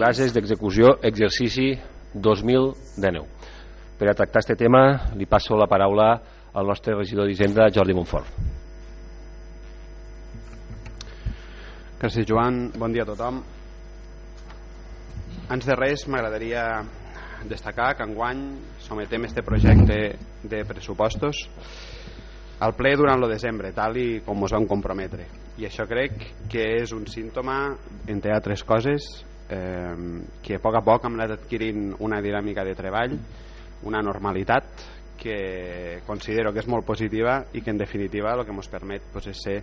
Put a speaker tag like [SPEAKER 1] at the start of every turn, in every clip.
[SPEAKER 1] bases d'execució exercici 2019. Per a tractar aquest tema li passo la paraula al nostre regidor d'Hisenda, Jordi Montfort.
[SPEAKER 2] Gràcies, Joan. Bon dia a tothom. Ans de res, m'agradaria destacar que enguany sometem este projecte de pressupostos al ple durant el desembre, tal i com ens vam comprometre. I això crec que és un símptoma, entre altres coses, eh, que a poc a poc hem anat adquirint una dinàmica de treball, una normalitat que considero que és molt positiva i que en definitiva el que ens permet pues, és ser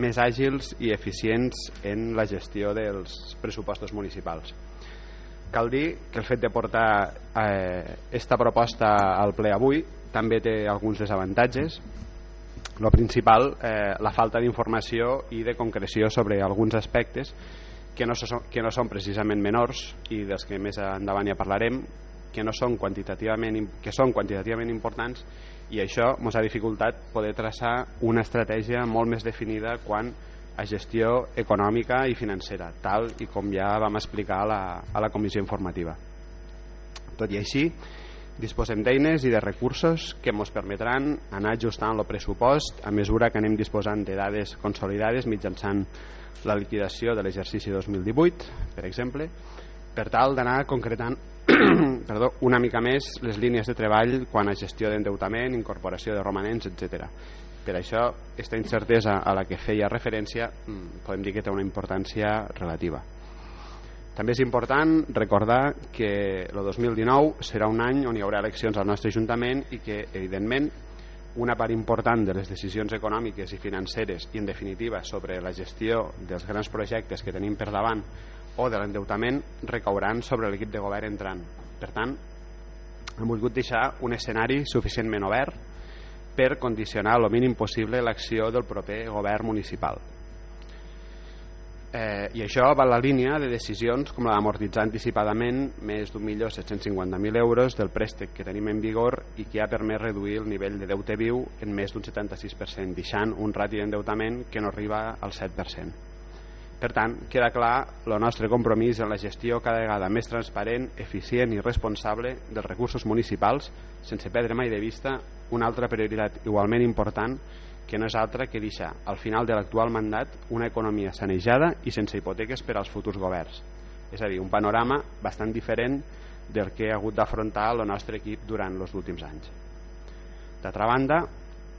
[SPEAKER 2] més àgils i eficients en la gestió dels pressupostos municipals. Cal dir que el fet de portar eh, esta proposta al ple avui també té alguns desavantatges. El principal, eh, la falta d'informació i de concreció sobre alguns aspectes que no, són, que no són precisament menors i dels que més endavant ja parlarem, que, no són quantitativament, que són quantitativament importants i això ens ha dificultat poder traçar una estratègia molt més definida quan a gestió econòmica i financera, tal i com ja vam explicar a la, a la comissió informativa. Tot i així, disposem d'eines i de recursos que ens permetran anar ajustant el pressupost a mesura que anem disposant de dades consolidades mitjançant la liquidació de l'exercici 2018, per exemple, per tal d'anar concretant perdó, una mica més les línies de treball quan a gestió d'endeutament, incorporació de romanents, etc. Per això, aquesta incertesa a la que feia referència mm, podem dir que té una importància relativa. També és important recordar que el 2019 serà un any on hi haurà eleccions al nostre Ajuntament i que, evidentment, una part important de les decisions econòmiques i financeres i, en definitiva, sobre la gestió dels grans projectes que tenim per davant o de l'endeutament recauran sobre l'equip de govern entrant. Per tant, hem volgut deixar un escenari suficientment obert per condicionar el mínim possible l'acció del proper govern municipal. Eh, I això va la línia de decisions com la d'amortitzar anticipadament més d'1.750.000 euros del préstec que tenim en vigor i que ha permès reduir el nivell de deute viu en més d'un 76%, deixant un rati d'endeutament que no arriba al 7%. Per tant, queda clar el nostre compromís en la gestió cada vegada més transparent, eficient i responsable dels recursos municipals, sense perdre mai de vista una altra prioritat igualment important que no és altra que deixar al final de l'actual mandat una economia sanejada i sense hipoteques per als futurs governs. És a dir, un panorama bastant diferent del que ha hagut d'afrontar el nostre equip durant els últims anys. D'altra banda,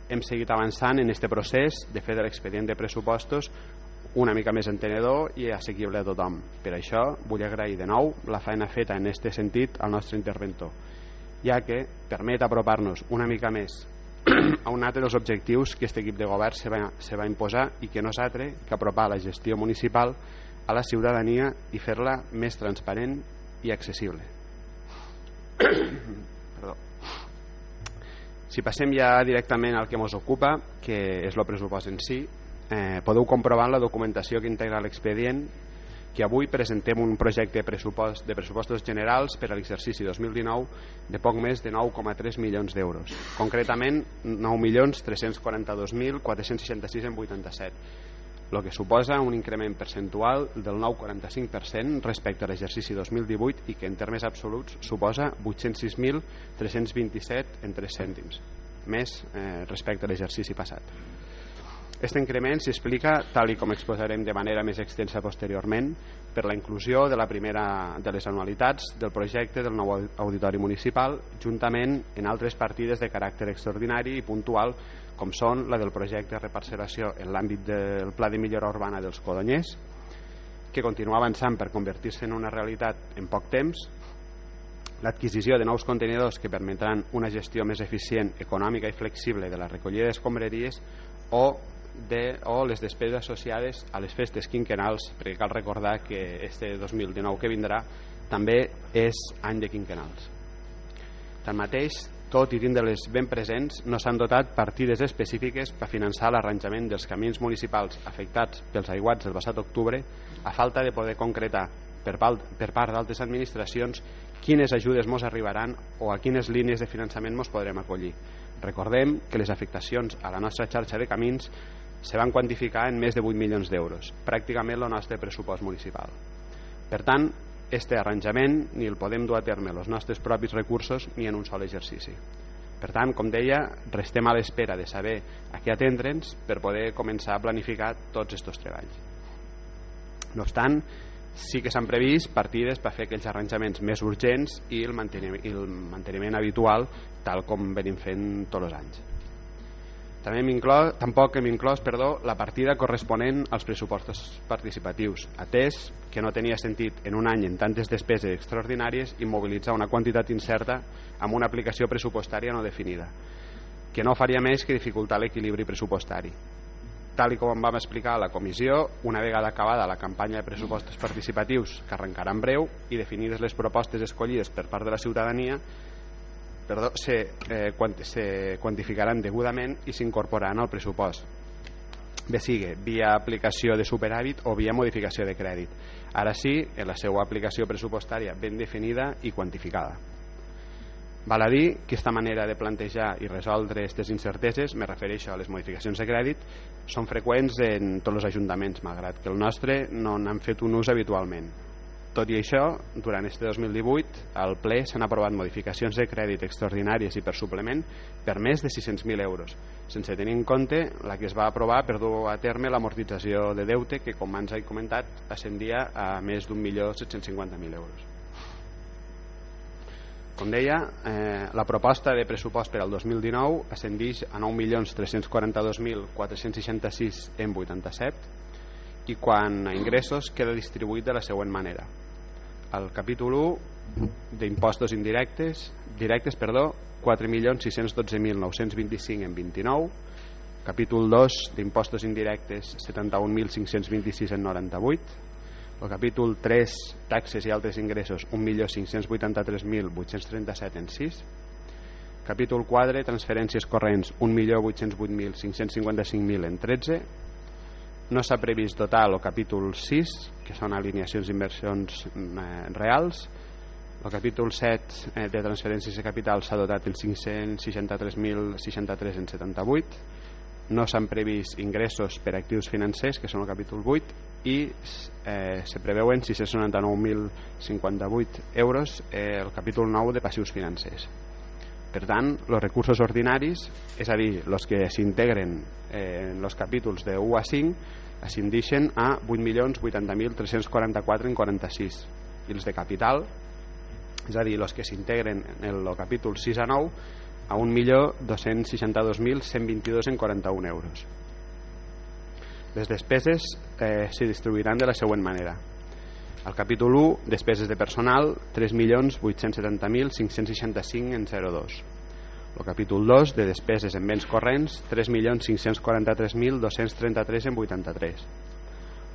[SPEAKER 2] hem seguit avançant en aquest procés de fer de l'expedient de pressupostos una mica més entenedor i assequible a tothom. Per això vull agrair de nou la feina feta en aquest sentit al nostre interventor, ja que permet apropar-nos una mica més a un altre dels objectius que aquest equip de govern se va, se va imposar i que no és altre que apropar la gestió municipal a la ciutadania i fer-la més transparent i accessible. Perdó. Si passem ja directament al que ens ocupa, que és el pressupost en si, eh, podeu comprovar la documentació que integra l'expedient que avui presentem un projecte de, pressupost, de pressupostos generals per a l'exercici 2019 de poc més de 9,3 milions d'euros. Concretament, 9.342.466 en 87, el que suposa un increment percentual del 9,45% respecte a l'exercici 2018 i que en termes absoluts suposa 806.327 en 3 cèntims, més eh, respecte a l'exercici passat. Aquest increment s'explica, tal i com exposarem de manera més extensa posteriorment, per la inclusió de la primera de les anualitats del projecte del nou auditori municipal, juntament en altres partides de caràcter extraordinari i puntual, com són la del projecte de reparcel·lació en l'àmbit del Pla de Millora Urbana dels Codonyers, que continua avançant per convertir-se en una realitat en poc temps, l'adquisició de nous contenidors que permetran una gestió més eficient, econòmica i flexible de la recollida d'escombraries o de, o les despeses associades a les festes quinquenals, perquè cal recordar que este 2019 que vindrà també és any de quinquenals. Tanmateix, tot i tindre-les ben presents, no s'han dotat partides específiques per finançar l'arranjament dels camins municipals afectats pels aiguats del passat octubre, a falta de poder concretar per, part d'altres administracions quines ajudes mos arribaran o a quines línies de finançament mos podrem acollir. Recordem que les afectacions a la nostra xarxa de camins se van quantificar en més de 8 milions d'euros, pràcticament el nostre pressupost municipal. Per tant, este arranjament ni el podem dur a terme els nostres propis recursos ni en un sol exercici. Per tant, com deia, restem a l'espera de saber a què atendre'ns per poder començar a planificar tots aquests treballs. No obstant, sí que s'han previst partides per fer aquells arranjaments més urgents i el manteniment, el manteniment habitual tal com venim fent tots els anys. També hem inclòs, tampoc hem inclòs perdó, la partida corresponent als pressupostos participatius, atès que no tenia sentit en un any en tantes despeses extraordinàries immobilitzar una quantitat incerta amb una aplicació pressupostària no definida, que no faria més que dificultar l'equilibri pressupostari. Tal i com vam explicar a la comissió, una vegada acabada la campanya de pressupostos participatius, que arrencarà en breu, i definides les propostes escollides per part de la ciutadania, perdó, se, eh, quant, se quantificaran degudament i s'incorporaran al pressupost bé sigui via aplicació de superàvit o via modificació de crèdit. Ara sí, en la seva aplicació pressupostària ben definida i quantificada. Val a dir que aquesta manera de plantejar i resoldre aquestes incerteses, me refereixo a les modificacions de crèdit, són freqüents en tots els ajuntaments, malgrat que el nostre no n'han fet un ús habitualment. Tot i això, durant este 2018, al ple s'han aprovat modificacions de crèdit extraordinàries i per suplement per més de 600.000 euros, sense tenir en compte la que es va aprovar per dur a terme l'amortització de deute que, com ens he comentat, ascendia a més d'un milió 750.000 euros. Com deia, eh, la proposta de pressupost per al 2019 ascendix a 9.342.466 en 87 i quan a ingressos queda distribuït de la següent manera al capítol 1 d'impostos indirectes directes, perdó, 4.612.925 en 29 capítol 2 d'impostos indirectes 71.526 en 98 el capítol 3 taxes i altres ingressos 1.583.837 en 6 capítol 4 transferències corrents 1.808.555.000 en 13 no s'ha previst dotar el capítol 6, que són alineacions d'inversions eh, reals. El capítol 7 eh, de transferències de capital s'ha dotat en 563.063 en 78. No s'han previst ingressos per actius financers, que són el capítol 8, i eh, se preveuen 699.058 euros eh, el capítol 9 de passius financers. Per tant, els recursos ordinaris, és a dir, els que s'integren eh, en els capítols de 1 a 5, ascendixen a 8.080.344 en 46 i els de capital, és a dir, els que s'integren en el capítol 6 a 9, a 1.262.122 en 41 euros. Les despeses eh, s'hi distribuiran de la següent manera. Al capítol 1, despeses de personal, 3.870.565 en 02. El capítol 2, de despeses en béns corrents, 3.543.233 en 83.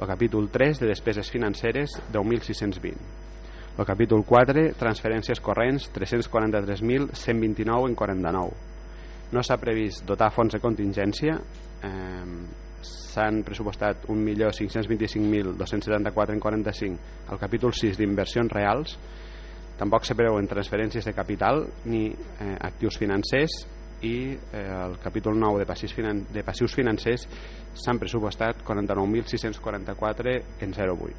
[SPEAKER 2] El capítol 3, de despeses financeres, 10.620. El capítol 4, transferències corrents, 343.129 en 49. No s'ha previst dotar fons de contingència, eh, s'han pressupostat 1.525.274 en 45 al capítol 6 d'inversions reals tampoc se preveuen transferències de capital ni eh, actius financers i eh, el capítol 9 de passius, finan de passius financers s'han pressupostat 49.644 en 0,8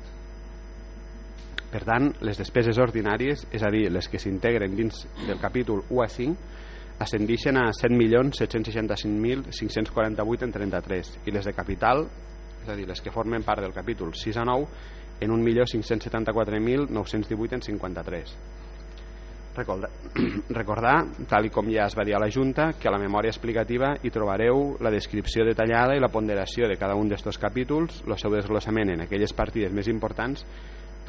[SPEAKER 2] per tant les despeses ordinàries és a dir, les que s'integren dins del capítol 1 a 5 ascendixen a 7.765.548 en 33 i les de capital, és a dir, les que formen part del capítol 6 a 9 en 1.574.918 en 53 Recordar, recordar, tal i com ja es va dir a la Junta, que a la memòria explicativa hi trobareu la descripció detallada i la ponderació de cada un d'estos capítols, el seu desglossament en aquelles partides més importants,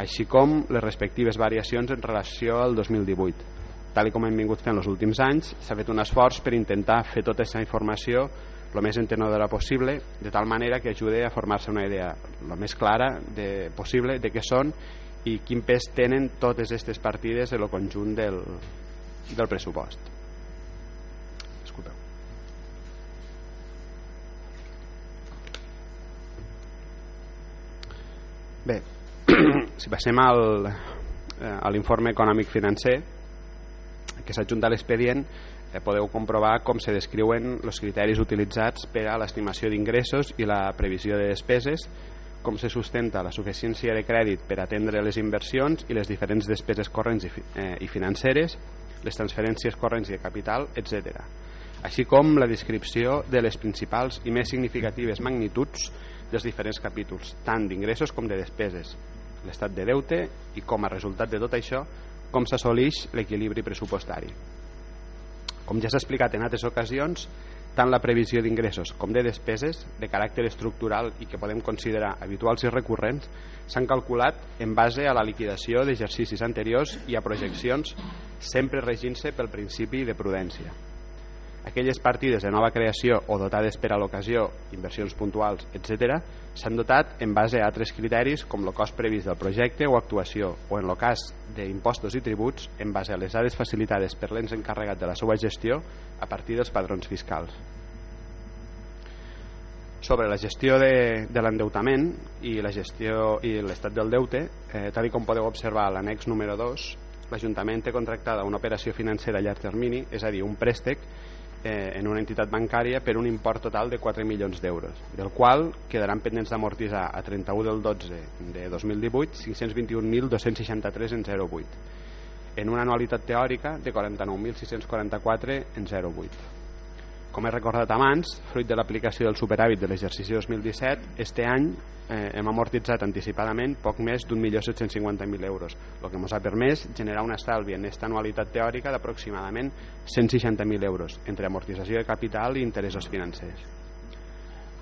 [SPEAKER 2] així com les respectives variacions en relació al 2018 tal com hem vingut fent els últims anys, s'ha fet un esforç per intentar fer tota aquesta informació el més entenedora possible, de tal manera que ajude a formar-se una idea el més clara de, possible de què són i quin pes tenen totes aquestes partides en el conjunt del, del pressupost. Bé, si passem al, eh, a l'informe econòmic financer, que s'adjunta a l'expedient eh, podeu comprovar com se descriuen els criteris utilitzats per a l'estimació d'ingressos i la previsió de despeses com se sustenta la suficiència de crèdit per atendre les inversions i les diferents despeses corrents i, eh, i financeres, les transferències corrents i de capital, etc. Així com la descripció de les principals i més significatives magnituds dels diferents capítols, tant d'ingressos com de despeses, l'estat de deute i com a resultat de tot això com s'assoleix l'equilibri pressupostari. Com ja s'ha explicat en altres ocasions, tant la previsió d'ingressos com de despeses de caràcter estructural i que podem considerar habituals i recurrents s'han calculat en base a la liquidació d'exercicis anteriors i a projeccions sempre regint-se pel principi de prudència. Aquelles partides de nova creació o dotades per a l'ocasió, inversions puntuals, etc., s'han dotat en base a altres criteris com el cost previst del projecte o actuació, o en el cas d'impostos i tributs, en base a les dades facilitades per l'ens encarregat de la seva gestió a partir dels padrons fiscals. Sobre la gestió de, de l'endeutament i la gestió i l'estat del deute, eh, tal com podeu observar a l'annex número 2, l'Ajuntament té contractada una operació financera a llarg termini, és a dir, un préstec eh, en una entitat bancària per un import total de 4 milions d'euros, del qual quedaran pendents d'amortitzar a 31 del 12 de 2018 521.263 en 0,8 en una anualitat teòrica de 49.644 en 0,8 com he recordat abans, fruit de l'aplicació del superàvit de l'exercici 2017, este any eh, hem amortitzat anticipadament poc més d'1.750.000 euros, el que ens ha permès generar un estalvi en aquesta anualitat teòrica d'aproximadament 160.000 euros, entre amortització de capital i interessos financers.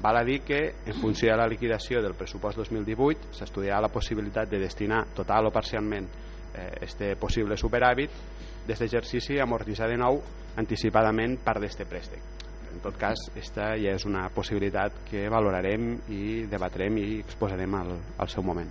[SPEAKER 2] Val a dir que, en funció de la liquidació del pressupost 2018, s'estudiarà la possibilitat de destinar total o parcialment eh, este possible superàvit des d'exercici amortitzar de nou anticipadament part d'este préstec en tot cas, aquesta ja és una possibilitat que valorarem i debatrem i exposarem al, al seu moment.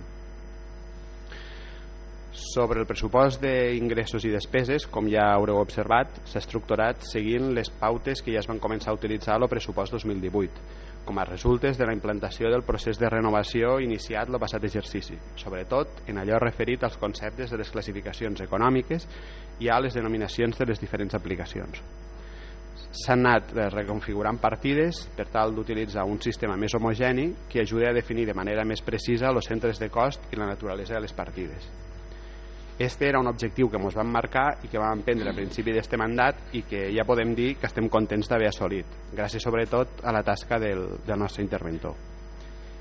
[SPEAKER 2] Sobre el pressupost d'ingressos i despeses, com ja haureu observat, s'ha estructurat seguint les pautes que ja es van començar a utilitzar al pressupost 2018, com a resultes de la implantació del procés de renovació iniciat el passat exercici, sobretot en allò referit als conceptes de les classificacions econòmiques i a les denominacions de les diferents aplicacions s'han anat eh, reconfigurant partides per tal d'utilitzar un sistema més homogeni que ajudi a definir de manera més precisa els centres de cost i la naturalesa de les partides. Este era un objectiu que ens vam marcar i que vam prendre a principi d'este mandat i que ja podem dir que estem contents d'haver assolit, gràcies sobretot a la tasca del, del nostre interventor.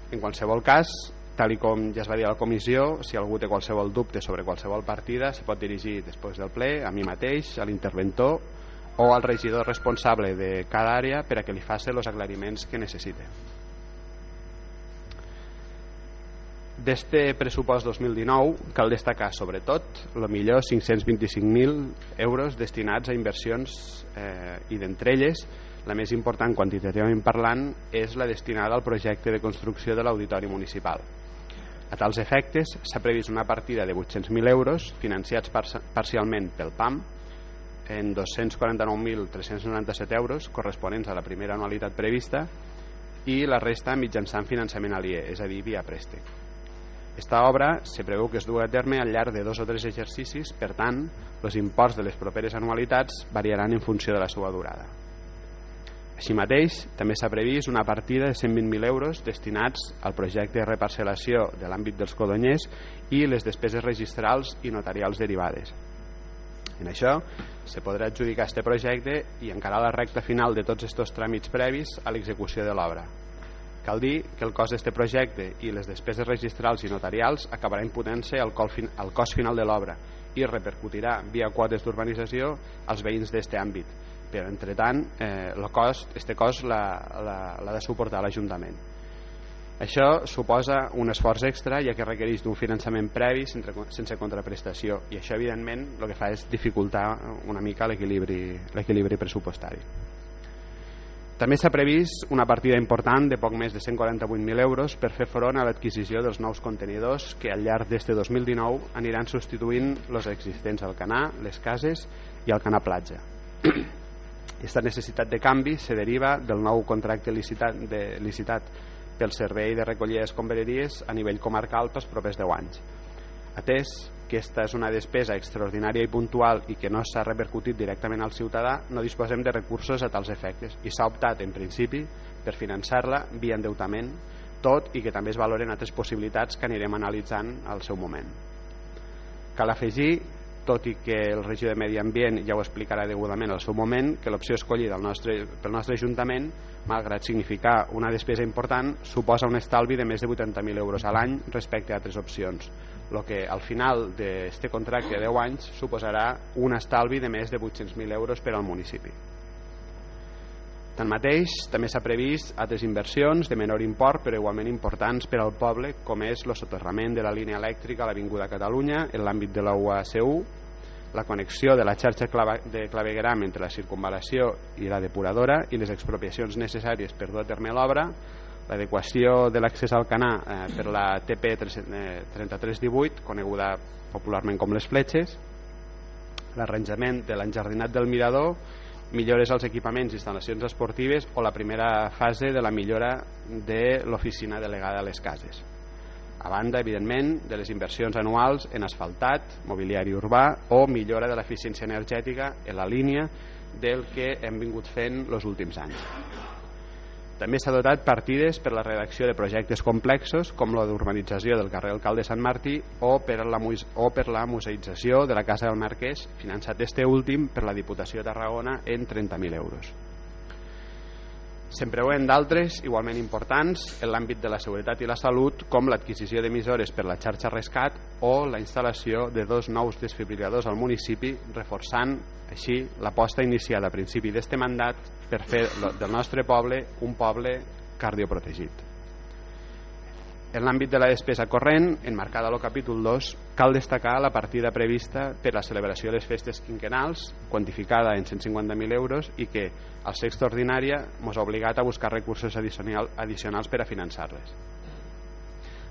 [SPEAKER 2] En qualsevol cas, tal com ja es va dir a la comissió, si algú té qualsevol dubte sobre qualsevol partida, se pot dirigir després del ple a mi mateix, a l'interventor o al regidor responsable de cada àrea per a que li faci els aclariments que necessite. D'este pressupost 2019 cal destacar sobretot el millor 525.000 euros destinats a inversions eh, i d'entre elles la més important quantitativament parlant és la destinada al projecte de construcció de l'Auditori Municipal. A tals efectes s'ha previst una partida de 800.000 euros financiats parcialment pel PAM en 249.397 euros corresponents a la primera anualitat prevista i la resta mitjançant finançament aliè, és a dir, via préstec. Esta obra se preveu que es dugui a terme al llarg de dos o tres exercicis, per tant, els imports de les properes anualitats variaran en funció de la seva durada. Així mateix, també s'ha previst una partida de 120.000 euros destinats al projecte de reparcel·lació de l'àmbit dels codonyers i les despeses registrals i notarials derivades. En això se podrà adjudicar este projecte i encarar la recta final de tots aquests tràmits previs a l'execució de l'obra. Cal dir que el cost d'aquest projecte i les despeses registrals i notarials acabarà imputant-se al, al cost final de l'obra i repercutirà via quotes d'urbanització als veïns d'aquest àmbit. Però, entretant, eh, el cost, este cost l'ha de suportar l'Ajuntament. Això suposa un esforç extra ja que requereix d'un finançament previ sense, contraprestació i això evidentment el que fa és dificultar una mica l'equilibri pressupostari. També s'ha previst una partida important de poc més de 148.000 euros per fer front a l'adquisició dels nous contenidors que al llarg d'este 2019 aniran substituint els existents al Canà, les cases i al Canà Platja. Aquesta necessitat de canvi se deriva del nou contracte licitat, de, licitat pel servei de recollida d'escombraries a nivell comarcal pels propers 10 anys. Atès que aquesta és una despesa extraordinària i puntual i que no s'ha repercutit directament al ciutadà, no disposem de recursos a tals efectes i s'ha optat, en principi, per finançar-la via endeutament tot i que també es valoren altres possibilitats que anirem analitzant al seu moment. Cal afegir tot i que el regidor de Medi Ambient ja ho explicarà degudament al seu moment, que l'opció escollida al nostre, pel nostre Ajuntament, malgrat significar una despesa important, suposa un estalvi de més de 80.000 euros a l'any respecte a altres opcions, el que al final d'aquest contracte de 10 anys suposarà un estalvi de més de 800.000 euros per al municipi. Tanmateix, també s'ha previst altres inversions de menor import però igualment importants per al poble, com és el soterrament de la línia elèctrica a l'Avinguda Catalunya en l'àmbit de la UACU, la connexió de la xarxa de clavegueram entre la circunvalació i la depuradora i les expropiacions necessàries per dur a terme l'obra, l'adequació de l'accés al canà eh, per la TP 3318, coneguda popularment com les fletxes, l'arranjament de l'enjardinat del mirador millores als equipaments i instal·lacions esportives o la primera fase de la millora de l'oficina delegada a les cases. A banda, evidentment, de les inversions anuals en asfaltat, mobiliari urbà o millora de l'eficiència energètica en la línia del que hem vingut fent els últims anys. També s'ha dotat partides per la redacció de projectes complexos com la d'urbanització del carrer Alcalde Sant Martí o per, la, o per la museïtzació de la Casa del Marquès, finançat este últim per la Diputació de Tarragona en 30.000 euros. Se'n preuen d'altres igualment importants en l'àmbit de la seguretat i la salut, com l'adquisició d'emissores per la xarxa Rescat o la instal·lació de dos nous desfibriladors al municipi, reforçant així l'aposta iniciada a principi d'este mandat per fer del nostre poble un poble cardioprotegit. En l'àmbit de la despesa corrent, enmarcada al capítol 2, cal destacar la partida prevista per la celebració de les festes quinquenals, quantificada en 150.000 euros i que, al ser extraordinària, ens ha obligat a buscar recursos addicionals per a finançar-les.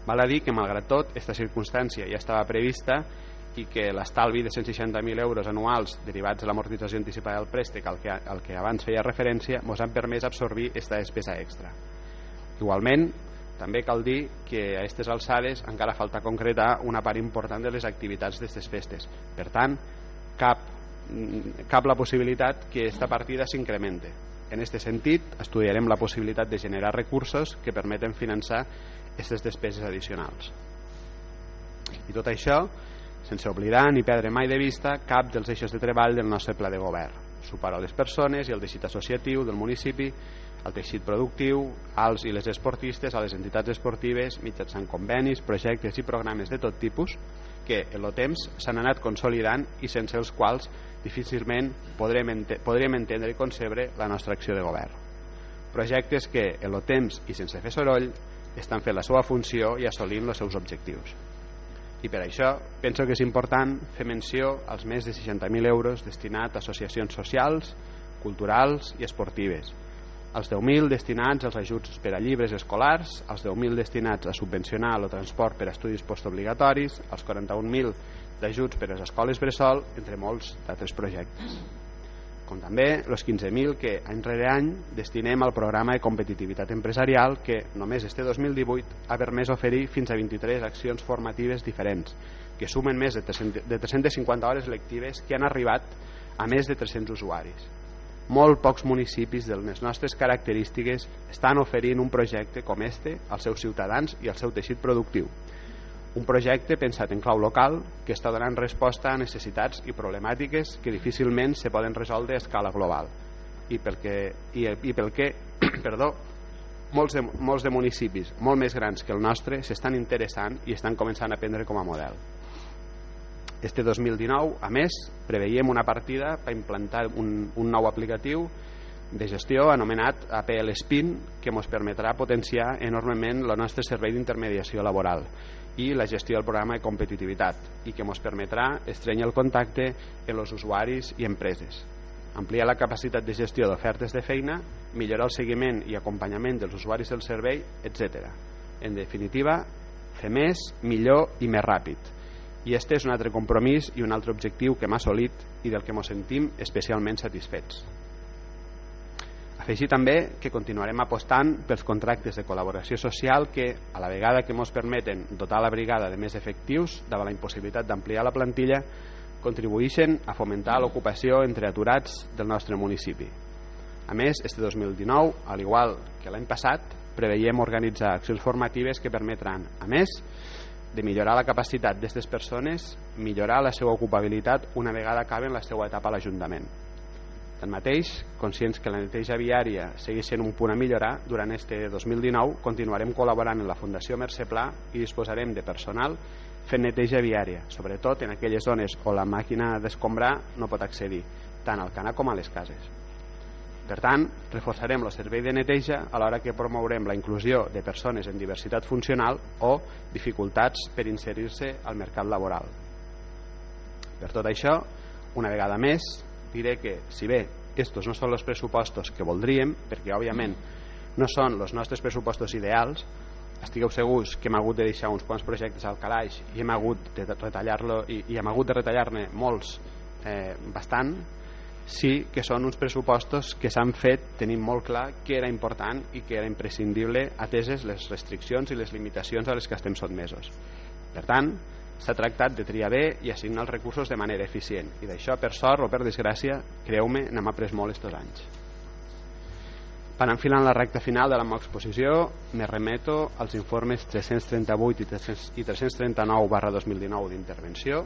[SPEAKER 2] Val a dir que, malgrat tot, aquesta circumstància ja estava prevista i que l'estalvi de 160.000 euros anuals derivats de l'amortització anticipada del préstec al que, al que abans feia referència ens han permès absorbir aquesta despesa extra. Igualment, també cal dir que a aquestes alçades encara falta concretar una part important de les activitats d'aquestes festes. Per tant, cap, cap la possibilitat que aquesta partida s'incremente. En aquest sentit, estudiarem la possibilitat de generar recursos que permeten finançar aquestes despeses addicionals. I tot això sense oblidar ni perdre mai de vista cap dels eixos de treball del nostre pla de govern. Superar les persones i el teixit associatiu del municipi el teixit productiu, als i les esportistes, a les entitats esportives, mitjançant convenis, projectes i programes de tot tipus que en el temps s'han anat consolidant i sense els quals difícilment podrem, ent podrem entendre i concebre la nostra acció de govern. Projectes que en el temps i sense fer soroll estan fent la seva funció i assolint els seus objectius. I per això penso que és important fer menció als més de 60.000 euros destinats a associacions socials, culturals i esportives, els 10.000 destinats als ajuts per a llibres escolars, els 10.000 destinats a subvencionar el transport per a estudis postobligatoris, els 41.000 d'ajuts per a les escoles bressol, entre molts d'altres projectes. Com també els 15.000 que any rere any destinem al programa de competitivitat empresarial que només este 2018 ha permès oferir fins a 23 accions formatives diferents que sumen més de 350 hores lectives que han arribat a més de 300 usuaris molt pocs municipis de les nostres característiques estan oferint un projecte com este als seus ciutadans i al seu teixit productiu. Un projecte pensat en clau local que està donant resposta a necessitats i problemàtiques que difícilment se poden resoldre a escala global i pel que, i, i pel que perdó, molts, de, molts de municipis molt més grans que el nostre s'estan interessant i estan començant a prendre com a model. Este 2019, a més, preveiem una partida per implantar un, un nou aplicatiu de gestió anomenat APL Spin que ens permetrà potenciar enormement el nostre servei d'intermediació laboral i la gestió del programa de competitivitat i que ens permetrà estrenyar el contacte amb els usuaris i empreses ampliar la capacitat de gestió d'ofertes de feina, millorar el seguiment i acompanyament dels usuaris del servei, etc. En definitiva, fer més, millor i més ràpid i este és un altre compromís i un altre objectiu que hem assolit i del que ens sentim especialment satisfets. Afegir també que continuarem apostant pels contractes de col·laboració social que, a la vegada que ens permeten dotar la brigada de més efectius davant la impossibilitat d'ampliar la plantilla, contribueixen a fomentar l'ocupació entre aturats del nostre municipi. A més, este 2019, al igual que l'any passat, preveiem organitzar accions formatives que permetran, a més, de millorar la capacitat d'aquestes persones, millorar la seva ocupabilitat una vegada acaben la seva etapa a l'Ajuntament. Tanmateix, conscients que la neteja viària segueix sent un punt a millorar, durant este 2019 continuarem col·laborant amb la Fundació Mercè Pla i disposarem de personal fent neteja viària, sobretot en aquelles zones on la màquina d'escombrar no pot accedir, tant al canà com a les cases. Per tant, reforçarem el servei de neteja alhora que promourem la inclusió de persones en diversitat funcional o dificultats per inserir-se al mercat laboral. Per tot això, una vegada més, diré que, si bé estos no són els pressupostos que voldríem, perquè òbviament no són els nostres pressupostos ideals, estigueu segurs que hem hagut de deixar uns quants projectes al calaix i hem hagut de retallar-lo i, i hem hagut de retallar-ne molts eh, bastant sí que són uns pressupostos que s'han fet tenint molt clar que era important i que era imprescindible ateses les restriccions i les limitacions a les que estem sotmesos. Per tant, s'ha tractat de triar bé i assignar els recursos de manera eficient i d'això, per sort o per desgràcia, creu-me, n'hem après molt estos anys. Per enfilar la recta final de la meva exposició, me remeto als informes 338 i 339 barra 2019 d'intervenció,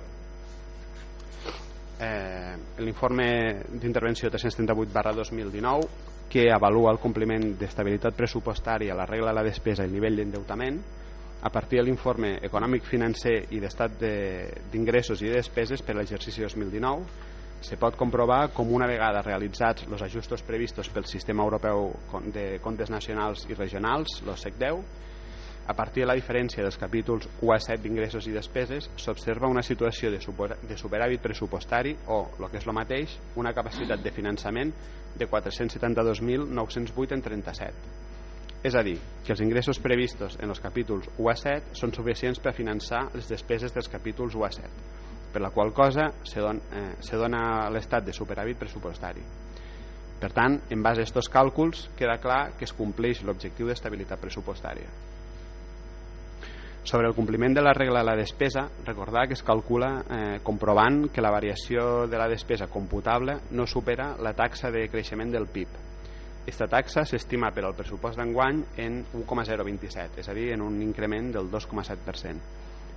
[SPEAKER 2] eh, l'informe d'intervenció 338 barra 2019 que avalua el compliment d'estabilitat pressupostària, la regla de la despesa i el nivell d'endeutament a partir de l'informe econòmic financer i d'estat d'ingressos i de despeses per l'exercici 2019 se pot comprovar com una vegada realitzats els ajustos previstos pel Sistema Europeu de Comptes Nacionals i Regionals, el SEC10, a partir de la diferència dels capítols 1 a 7 d'ingressos i despeses s'observa una situació de, de superàvit pressupostari o, el que és el mateix, una capacitat de finançament de 472.908 en 37. És a dir, que els ingressos previstos en els capítols 1 a 7 són suficients per finançar les despeses dels capítols 1 a 7, per la qual cosa se dona, eh, se dona l'estat de superàvit pressupostari. Per tant, en base a aquests càlculs, queda clar que es compleix l'objectiu d'estabilitat pressupostària. Sobre el compliment de la regla de la despesa, recordar que es calcula eh, comprovant que la variació de la despesa computable no supera la taxa de creixement del PIB. Aquesta taxa s'estima per al pressupost d'enguany en 1,027, és a dir, en un increment del 2,7%,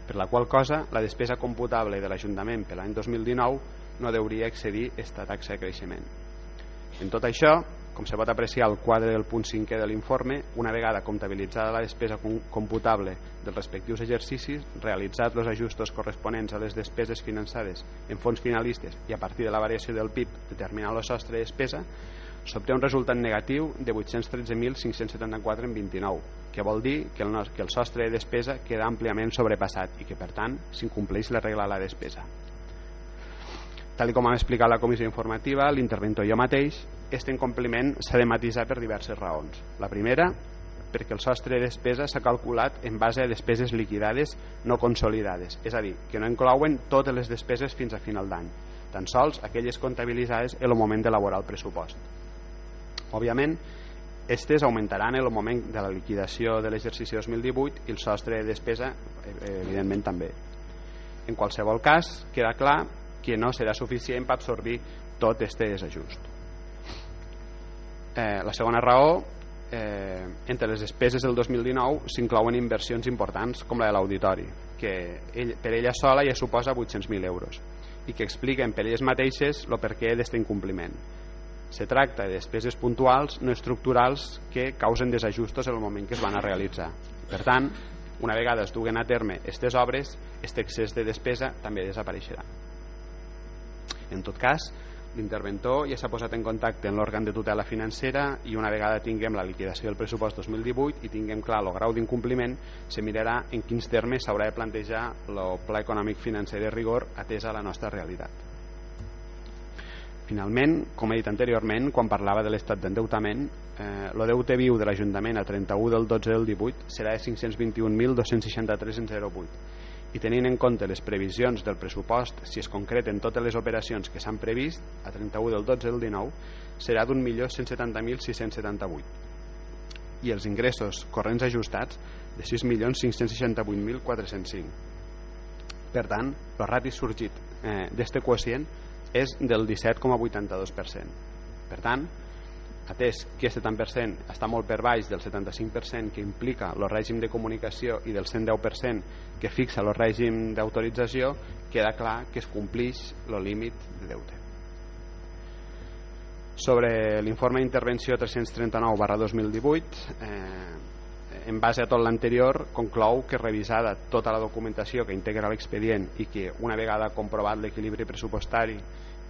[SPEAKER 2] per la qual cosa la despesa computable de l'Ajuntament per l'any 2019 no hauria excedir aquesta taxa de creixement. En tot això, com se pot apreciar al quadre del punt 5è de l'informe, una vegada comptabilitzada la despesa computable dels respectius exercicis, realitzats els ajustos corresponents a les despeses finançades en fons finalistes i a partir de la variació del PIB determinar el sostre de despesa, s'obté un resultat negatiu de 813.574 en 29, que vol dir que el, que el sostre de despesa queda àmpliament sobrepassat i que, per tant, s'incompleix la regla de la despesa. Tal com hem explicat la comissió informativa, l'interventor jo mateix, aquest incompliment s'ha de matisar per diverses raons. La primera, perquè el sostre de despesa s'ha calculat en base a despeses liquidades no consolidades, és a dir, que no inclouen totes les despeses fins a final d'any, tan sols aquelles comptabilitzades en el moment d'elaborar el pressupost. Òbviament, aquestes augmentaran en el moment de la liquidació de l'exercici 2018 i el sostre de despesa, eh, evidentment, també. En qualsevol cas, queda clar que no serà suficient per absorbir tot aquest desajust. Eh, la segona raó, eh, entre les despeses del 2019 s'inclouen inversions importants com la de l'auditori, que ell, per ella sola ja suposa 800.000 euros i que expliquen per elles mateixes el perquè d'aquest incompliment. Se tracta de despeses puntuals no estructurals que causen desajustos en el moment que es van a realitzar. Per tant, una vegada es duguen a terme aquestes obres, aquest excés de despesa també desapareixerà. En tot cas, l'interventor ja s'ha posat en contacte amb l'òrgan de tutela financera i una vegada tinguem la liquidació del pressupost 2018 i tinguem clar el grau d'incompliment, se mirarà en quins termes s'haurà de plantejar el pla econòmic financer de rigor atesa la nostra realitat. Finalment, com he dit anteriorment, quan parlava de l'estat d'endeutament, eh, deute viu de l'Ajuntament a 31 del 12 del 18 serà de 521.263 en 0,8 i tenint en compte les previsions del pressupost si es concreten totes les operacions que s'han previst a 31 del 12 del 19 serà d'un milió 170.678 i els ingressos corrents ajustats de 6.568.405 per tant, el rati sorgit eh, d'este quocient és del 17,82% per tant, atès que aquest 70% està molt per baix del 75% que implica el règim de comunicació i del 110% que fixa el règim d'autorització, queda clar que es complix el límit de deute. Sobre l'informe d'intervenció 339 barra 2018, eh, en base a tot l'anterior, conclou que revisada tota la documentació que integra l'expedient i que una vegada comprovat l'equilibri pressupostari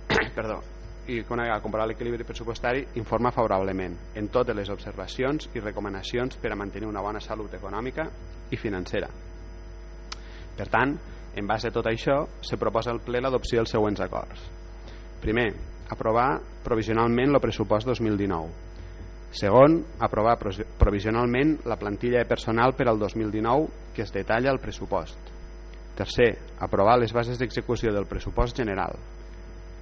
[SPEAKER 2] perdó, i una vegada comprovat l'equilibri pressupostari informa favorablement en totes les observacions i recomanacions per a mantenir una bona salut econòmica i financera. Per tant, en base a tot això, se proposa al ple l'adopció dels següents acords. Primer, aprovar provisionalment el pressupost 2019. Segon, aprovar provisionalment la plantilla de personal per al 2019 que es detalla al pressupost. Tercer, aprovar les bases d'execució del pressupost general.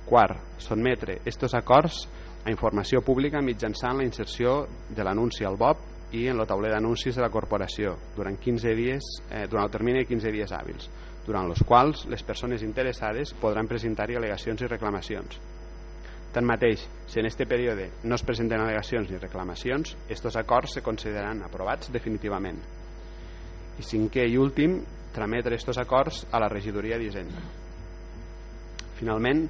[SPEAKER 2] Quart, sotmetre estos acords a informació pública mitjançant la inserció de l'anunci al BOP i en el tauler d'anuncis de la corporació durant, 15 dies, eh, durant el termini de 15 dies hàbils, durant els quals les persones interessades podran presentar-hi al·legacions i reclamacions. Tanmateix, si en aquest període no es presenten al·legacions ni reclamacions, estos acords se consideraran aprovats definitivament. I cinquè i últim, trametre estos acords a la regidoria d'Hisenda. Finalment,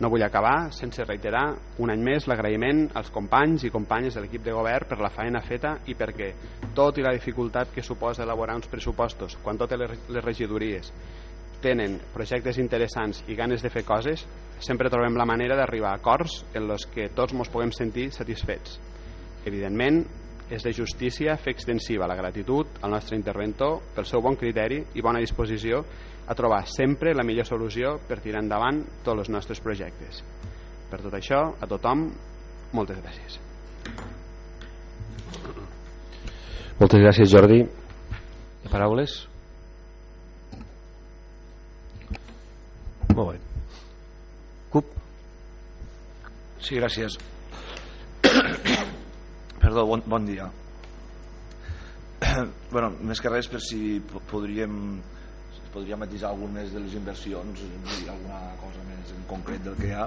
[SPEAKER 2] no vull acabar sense reiterar un any més l'agraïment als companys i companyes de l'equip de govern per la feina feta i perquè, tot i la dificultat que suposa elaborar uns pressupostos quan totes les regidories tenen projectes interessants i ganes de fer coses, sempre trobem la manera d'arribar a acords en els que tots ens puguem sentir satisfets. Evidentment, és de justícia fer extensiva la gratitud al nostre interventor pel seu bon criteri i bona disposició a trobar sempre la millor solució per tirar endavant tots els nostres projectes. Per tot això, a tothom, moltes gràcies.
[SPEAKER 1] Moltes gràcies, Jordi. Paraules? Molt bé. CUP?
[SPEAKER 3] Sí, gràcies. Perdó, bon, bon dia. bueno, més que res per si podríem podria matisar algunes de les inversions i alguna cosa més en concret del que hi ha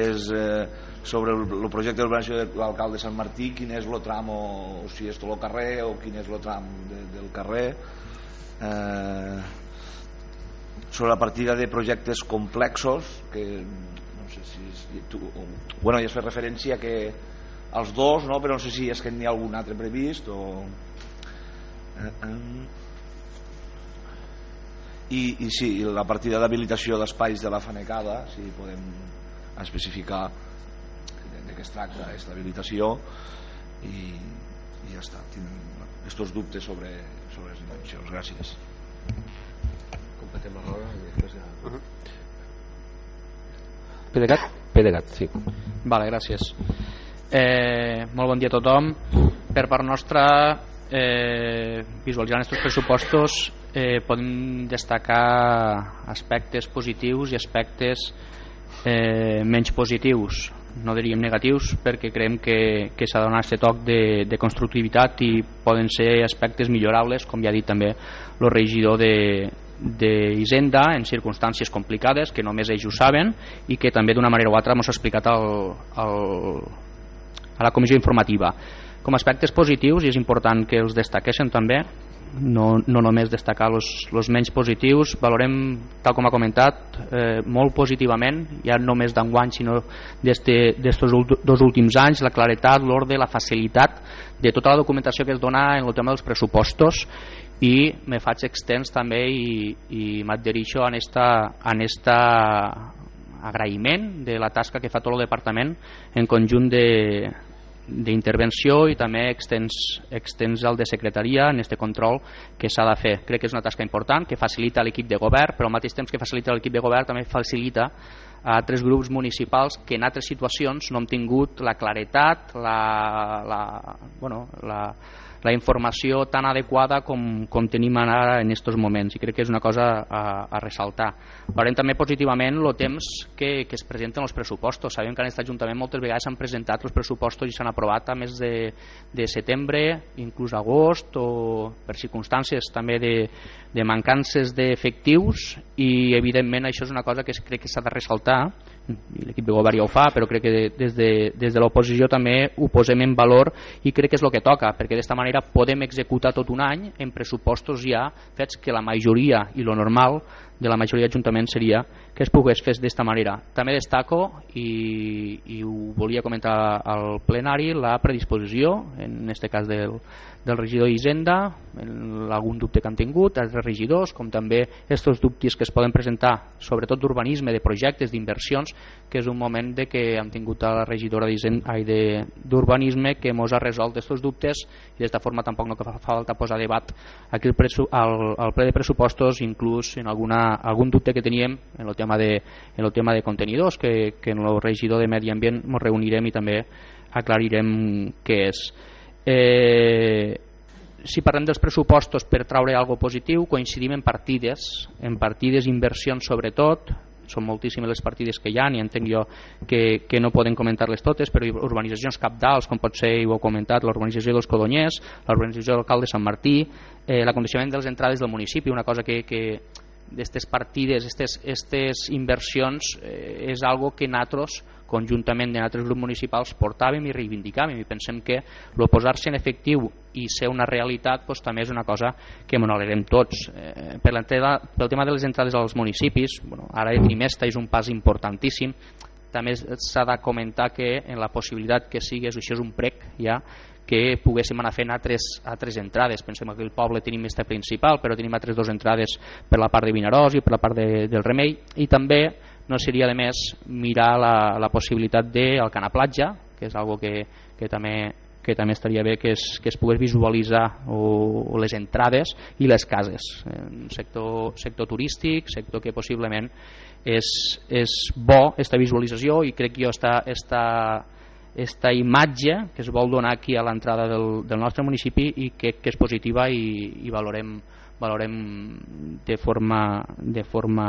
[SPEAKER 3] és eh, sobre el, el projecte d'urbanització de l'alcalde de Sant Martí quin és el tram o, o si és tot el carrer o quin és el tram de, del carrer eh, sobre la partida de projectes complexos que no sé si tu, bueno, ja has fet referència que els dos, no? però no sé si és que n'hi ha algun altre previst o... Eh, eh. I, i sí, la partida d'habilitació d'espais de la fanecada si podem especificar de què es tracta aquesta habilitació i, i ja està tinc aquests dubtes sobre, sobre les dimensions gràcies
[SPEAKER 1] la roda i després ja... Uh -huh. Pedegat? Pedegat, sí.
[SPEAKER 4] Vale, gràcies. Eh, molt bon dia a tothom. Per part nostra, eh, visualitzant aquests pressupostos, eh, podem destacar aspectes positius i aspectes eh, menys positius no diríem negatius perquè creiem que, que s'ha de donar aquest toc de, de constructivitat i poden ser aspectes millorables com ja ha dit també el regidor de, d'Hisenda en circumstàncies complicades que només ells ho saben i que també d'una manera o altra ens ha explicat el, el, a la comissió informativa. Com a aspectes positius, i és important que els destaquessin també, no, no només destacar els menys positius, valorem, tal com ha comentat, eh, molt positivament, ja no només d'enguany, sinó d'estos dos últims anys, la claretat, l'ordre, la facilitat de tota la documentació que es dona en el tema dels pressupostos i me faig extens també i, i m'adherixo en esta, en esta agraïment de la tasca que fa tot el departament en conjunt de, d'intervenció i també extens, extens el de secretaria en aquest control que s'ha de fer. Crec que és una tasca important que facilita l'equip de govern, però al mateix temps que facilita l'equip de govern també facilita a altres grups municipals que en altres situacions no hem tingut la claretat, la, la, bueno, la, la informació tan adequada com, com tenim ara en aquests moments i crec que és una cosa a, a ressaltar. Veurem també positivament el temps que, que es presenten els pressupostos. Sabem que en aquest Ajuntament moltes vegades s'han presentat els pressupostos i s'han aprovat a més de, de setembre, inclús agost o per circumstàncies també de, de mancances d'efectius i evidentment això és una cosa que crec que s'ha de ressaltar i l'equip de govern ja ho fa, però crec que des de, des de l'oposició també ho posem en valor i crec que és el que toca, perquè d'esta manera podem executar tot un any en pressupostos ja fets que la majoria i lo normal de la majoria d'ajuntaments seria que es pogués fer d'esta manera. També destaco, i, i ho volia comentar al plenari, la predisposició, en aquest cas del, del regidor d'Hisenda, algun dubte que han tingut, els regidors, com també aquests dubtes que es poden presentar, sobretot d'urbanisme, de projectes, d'inversions, que és un moment de que hem tingut a la regidora d'urbanisme que ens ha resolt aquests dubtes i d'esta forma tampoc no fa falta posar debat aquí al, al ple de pressupostos, inclús en alguna, algun dubte que teníem en el tema de, en el tema de contenidors, que, que en el regidor de Medi Ambient ens reunirem i també aclarirem què és. Eh, si parlem dels pressupostos per traure algo positiu, coincidim en partides, en partides, inversions sobretot, són moltíssimes les partides que hi ha i entenc jo que, que no poden comentar-les totes, però urbanitzacions capdals, com pot ser, ho heu comentat, l'urbanització dels Codonyers, l'urbanització local de Sant Martí, eh, l'acondicionament de les entrades del municipi, una cosa que, que d'aquestes partides, aquestes inversions, eh, és algo que nosaltres conjuntament amb altres grups municipals portàvem i reivindicàvem i pensem que el posar-se en efectiu i ser una realitat doncs, també és una cosa que ens alegrem tots. Eh, per pel tema de les entrades als municipis, bueno, ara de trimestre és un pas importantíssim, també s'ha de comentar que en la possibilitat que sigues, això és un prec ja, que poguéssim anar fent altres, altres entrades. Pensem que el poble tenim esta principal, però tenim altres dues entrades per la part de Vinaròs i per la part de, del Remei, i també no seria de més mirar la, la possibilitat del Cana Platja, que és algo que, que també que també estaria bé que es, que es pogués visualitzar o, o les entrades i les cases un sector, sector turístic sector que possiblement és, és bo esta visualització i crec que jo esta, esta, esta imatge que es vol donar aquí a l'entrada del, del nostre municipi i que, que és positiva i, i valorem, valorem de forma, de forma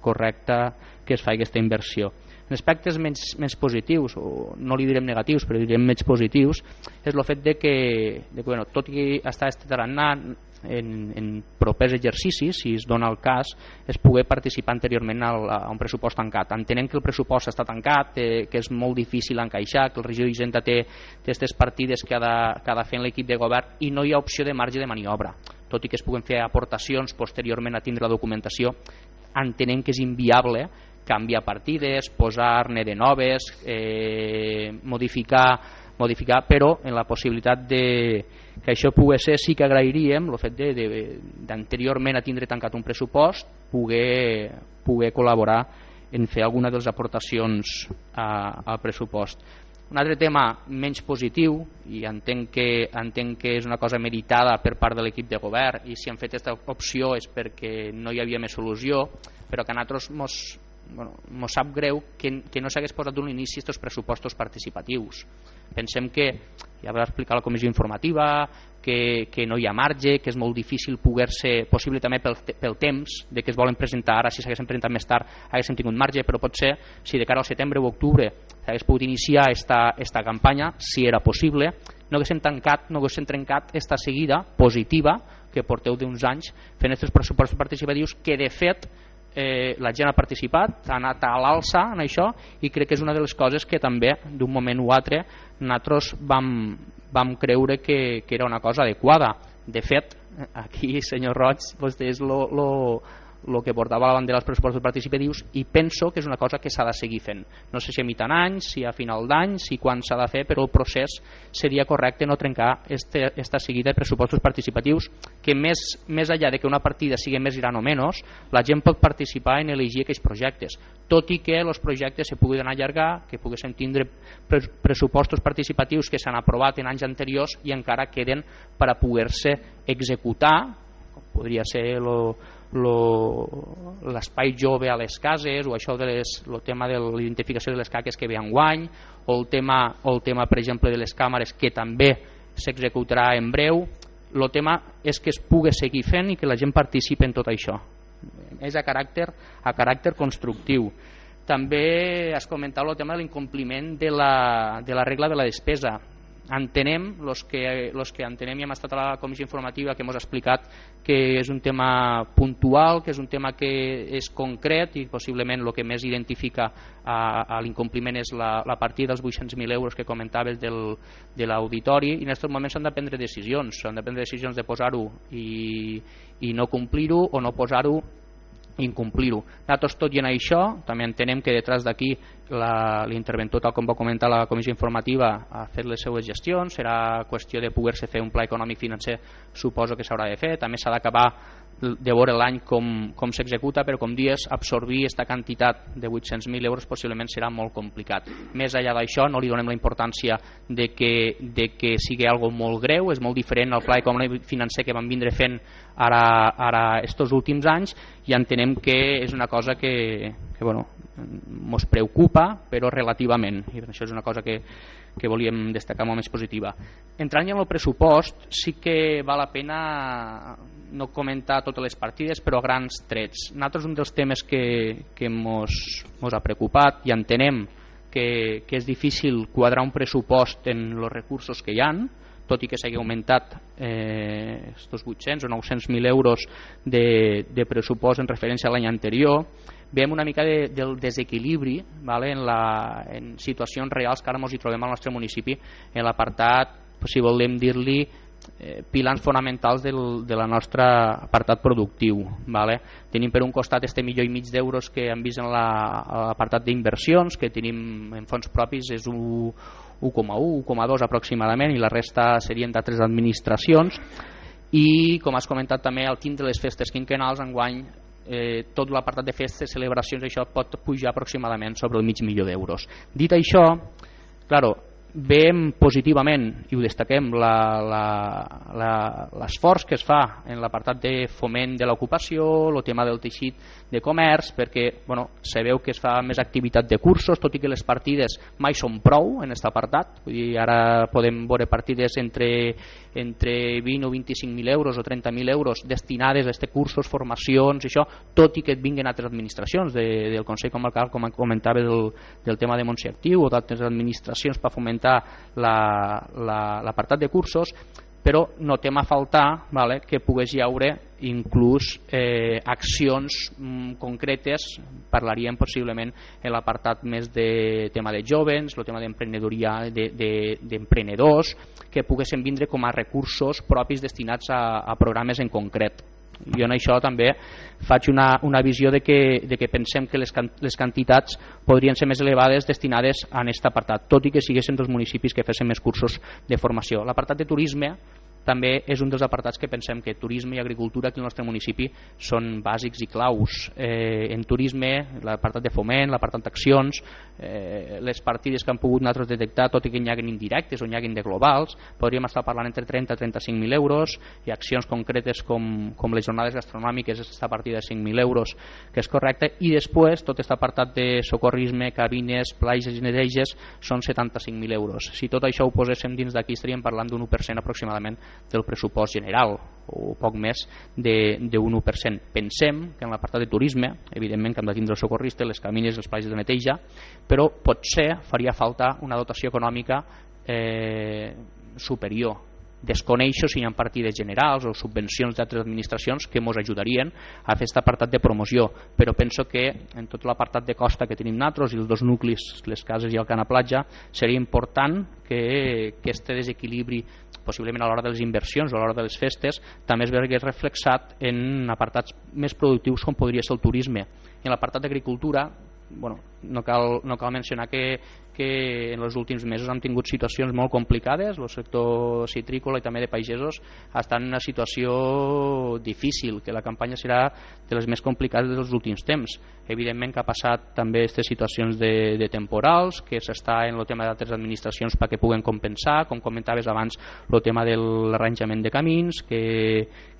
[SPEAKER 4] correcta que es faci aquesta inversió. En aspectes menys, menys positius, o no li direm negatius, però direm menys positius, és el fet de que, de que bueno, tot i estar estaranant en, en propers exercicis, si es dona el cas, es pugui participar anteriorment al, a un pressupost tancat. Entenem que el pressupost està tancat, eh, que és molt difícil encaixar, que el regidor d'Hisenda té aquestes partides que ha, de, que ha de fer en l'equip de govern i no hi ha opció de marge de maniobra tot i que es puguen fer aportacions posteriorment a tindre la documentació entenem que és inviable canviar partides, posar-ne de noves, eh, modificar, modificar, però en la possibilitat de que això pugui ser sí que agrairíem el fet d'anteriorment a tindre tancat un pressupost poder, poder col·laborar en fer alguna de les aportacions a, al pressupost. Un altre tema menys positiu, i entenc que, entenc que és una cosa meritada per part de l'equip de govern, i si han fet aquesta opció és perquè no hi havia més solució, però que a nosaltres mos, bueno, mos sap greu que, que no s'hagués posat d'un inici aquests pressupostos participatius. Pensem que, ja va explicar la comissió informativa, que, que no hi ha marge, que és molt difícil poder-se, possible també pel, pel temps de que es volen presentar ara, si s'haguessin presentat més tard haguéssim tingut marge, però potser si de cara al setembre o octubre s'hagués pogut iniciar esta, esta campanya, si era possible, no haguéssim tancat, no haguéssim trencat esta seguida positiva que porteu d'uns anys fent aquests pressupostos participatius que de fet eh, la gent ha participat, ha anat a l'alça en això i crec que és una de les coses que també d'un moment o altre nosaltres vam, vam creure que, que era una cosa adequada. De fet, aquí, senyor Roig, vostè és lo, lo, el que portava la bandera als pressupostos participatius i penso que és una cosa que s'ha de seguir fent. No sé si a mitjan any, si a final d'any, si quan s'ha de fer, però el procés seria correcte no trencar este, esta seguida de pressupostos participatius que més, més enllà de que una partida sigui més gran o menys, la gent pot participar en elegir aquells projectes, tot i que els projectes se puguin allargar, que poguéssim tindre pressupostos participatius que s'han aprovat en anys anteriors i encara queden per a poder-se executar, podria ser lo, l'espai jove a les cases o això de les, el tema de l'identificació de les caques que ve en guany o el tema, o el tema per exemple de les càmeres que també s'executarà en breu el tema és que es pugui seguir fent i que la gent participi en tot això. És a caràcter, a caràcter constructiu. També has comentat el tema de l'incompliment de, la, de la regla de la despesa entenem, los que, los que entenem i hem estat a la comissió informativa que hem explicat que és un tema puntual, que és un tema que és concret i possiblement el que més identifica a, a l'incompliment és la, la partida dels 800.000 euros que comentaves del, de l'auditori. I en aquests moments s'han de prendre decisions, s'han de prendre decisions de posar-ho i, i no complir-ho o no posar-ho incomplir-ho. Nosaltres, tot i en això, també entenem que detrás d'aquí l'interventor, tal com va comentar la comissió informativa, ha fet les seues gestions, serà qüestió de poder-se fer un pla econòmic financer, suposo que s'haurà de fer, també s'ha d'acabar de veure l'any com, com s'executa, però com dies absorbir aquesta quantitat de 800.000 euros possiblement serà molt complicat. Més enllà d'això, no li donem la importància de que, de que sigui algo molt greu, és molt diferent al pla econòmic financer que vam vindre fent ara, ara estos últims anys i entenem que és una cosa que, que bueno, ens preocupa, però relativament, i això és una cosa que, que volíem destacar molt més positiva. Entrant en el pressupost, sí que val la pena no comentar totes les partides, però a grans trets. Nosaltres un dels temes que, que mos, mos ha preocupat i entenem que, que és difícil quadrar un pressupost en els recursos que hi han, tot i que s'hagi augmentat eh, 800 o 900.000 euros de, de pressupost en referència a l'any anterior, veiem una mica de, del desequilibri vale, en, la, en situacions reals que ara ens hi trobem al nostre municipi en l'apartat, si volem dir-li eh, pilars fonamentals del, de la nostra apartat productiu vale? tenim per un costat este milió i mig d'euros que hem vist en l'apartat la, d'inversions que tenim en fons propis és 1,1, 1,2 aproximadament i la resta serien d'altres administracions i com has comentat també al tindre les festes quinquenals enguany eh, tot l'apartat de festes, celebracions, això pot pujar aproximadament sobre el mig milió d'euros. Dit això, claro, veiem positivament, i ho destaquem, l'esforç que es fa en l'apartat de foment de l'ocupació, el tema del teixit de comerç, perquè bueno, se veu que es fa més activitat de cursos, tot i que les partides mai són prou en aquest apartat, vull dir, ara podem veure partides entre, entre 20 o 25.000 euros o 30.000 euros destinades a aquests cursos, formacions, això, tot i que et vinguin altres administracions de, del Consell Comarcal, com comentava del, del tema de Montse Actiu o d'altres administracions per fomentar l'apartat la, la, de cursos, però notem a faltar vale, que pogués hi haure inclús eh, accions mm, concretes, parlaríem possiblement en l'apartat més de tema de jovens, el tema d'emprenedoria d'emprenedors, de, de, que poguessin vindre com a recursos propis destinats a, a programes en concret jo en això també faig una, una visió de que, de que pensem que les, can, les quantitats podrien ser més elevades destinades a aquest apartat, tot i que siguessin dos municipis que fessin més cursos de formació. L'apartat de turisme també és un dels apartats que pensem que turisme i agricultura aquí al nostre municipi són bàsics i claus. Eh, en turisme, l'apartat de foment, l'apartat d'accions, eh, les partides que han pogut nosaltres detectar, tot i que n'hi hagin indirectes o n'hi hagin de globals, podríem estar parlant entre 30 i 35.000 euros i accions concretes com, com les jornades gastronòmiques, aquesta partida de 5.000 euros, que és correcte, i després tot aquest apartat de socorrisme, cabines, plages i neteges són 75.000 euros. Si tot això ho poséssim dins d'aquí estaríem parlant d'un 1% aproximadament del pressupost general o poc més d'un 1%. Pensem que en l'apartat de turisme, evidentment que hem de tindre el socorrista, les camines, els plaies de neteja, però potser faria falta una dotació econòmica eh, superior desconeixo si hi ha partides generals o subvencions d'altres administracions que ens ajudarien a fer aquest apartat de promoció, però penso que en tot l'apartat de costa que tenim nosaltres i els dos nuclis, les cases i el Cana Platja, seria important que, que este desequilibri possiblement a l'hora de les inversions o a l'hora de les festes també es vegués reflexat en apartats més productius com podria ser el turisme. En l'apartat d'agricultura bueno, no, cal, no cal mencionar que, que en els últims mesos hem tingut situacions molt complicades, el sector citrícola i també de pagesos està en una situació difícil, que la campanya serà de les més complicades dels últims temps. Evidentment que ha passat també aquestes situacions de, de temporals, que s'està en el tema d'altres administracions perquè puguen compensar, com comentaves abans, el tema de l'arranjament de camins, que,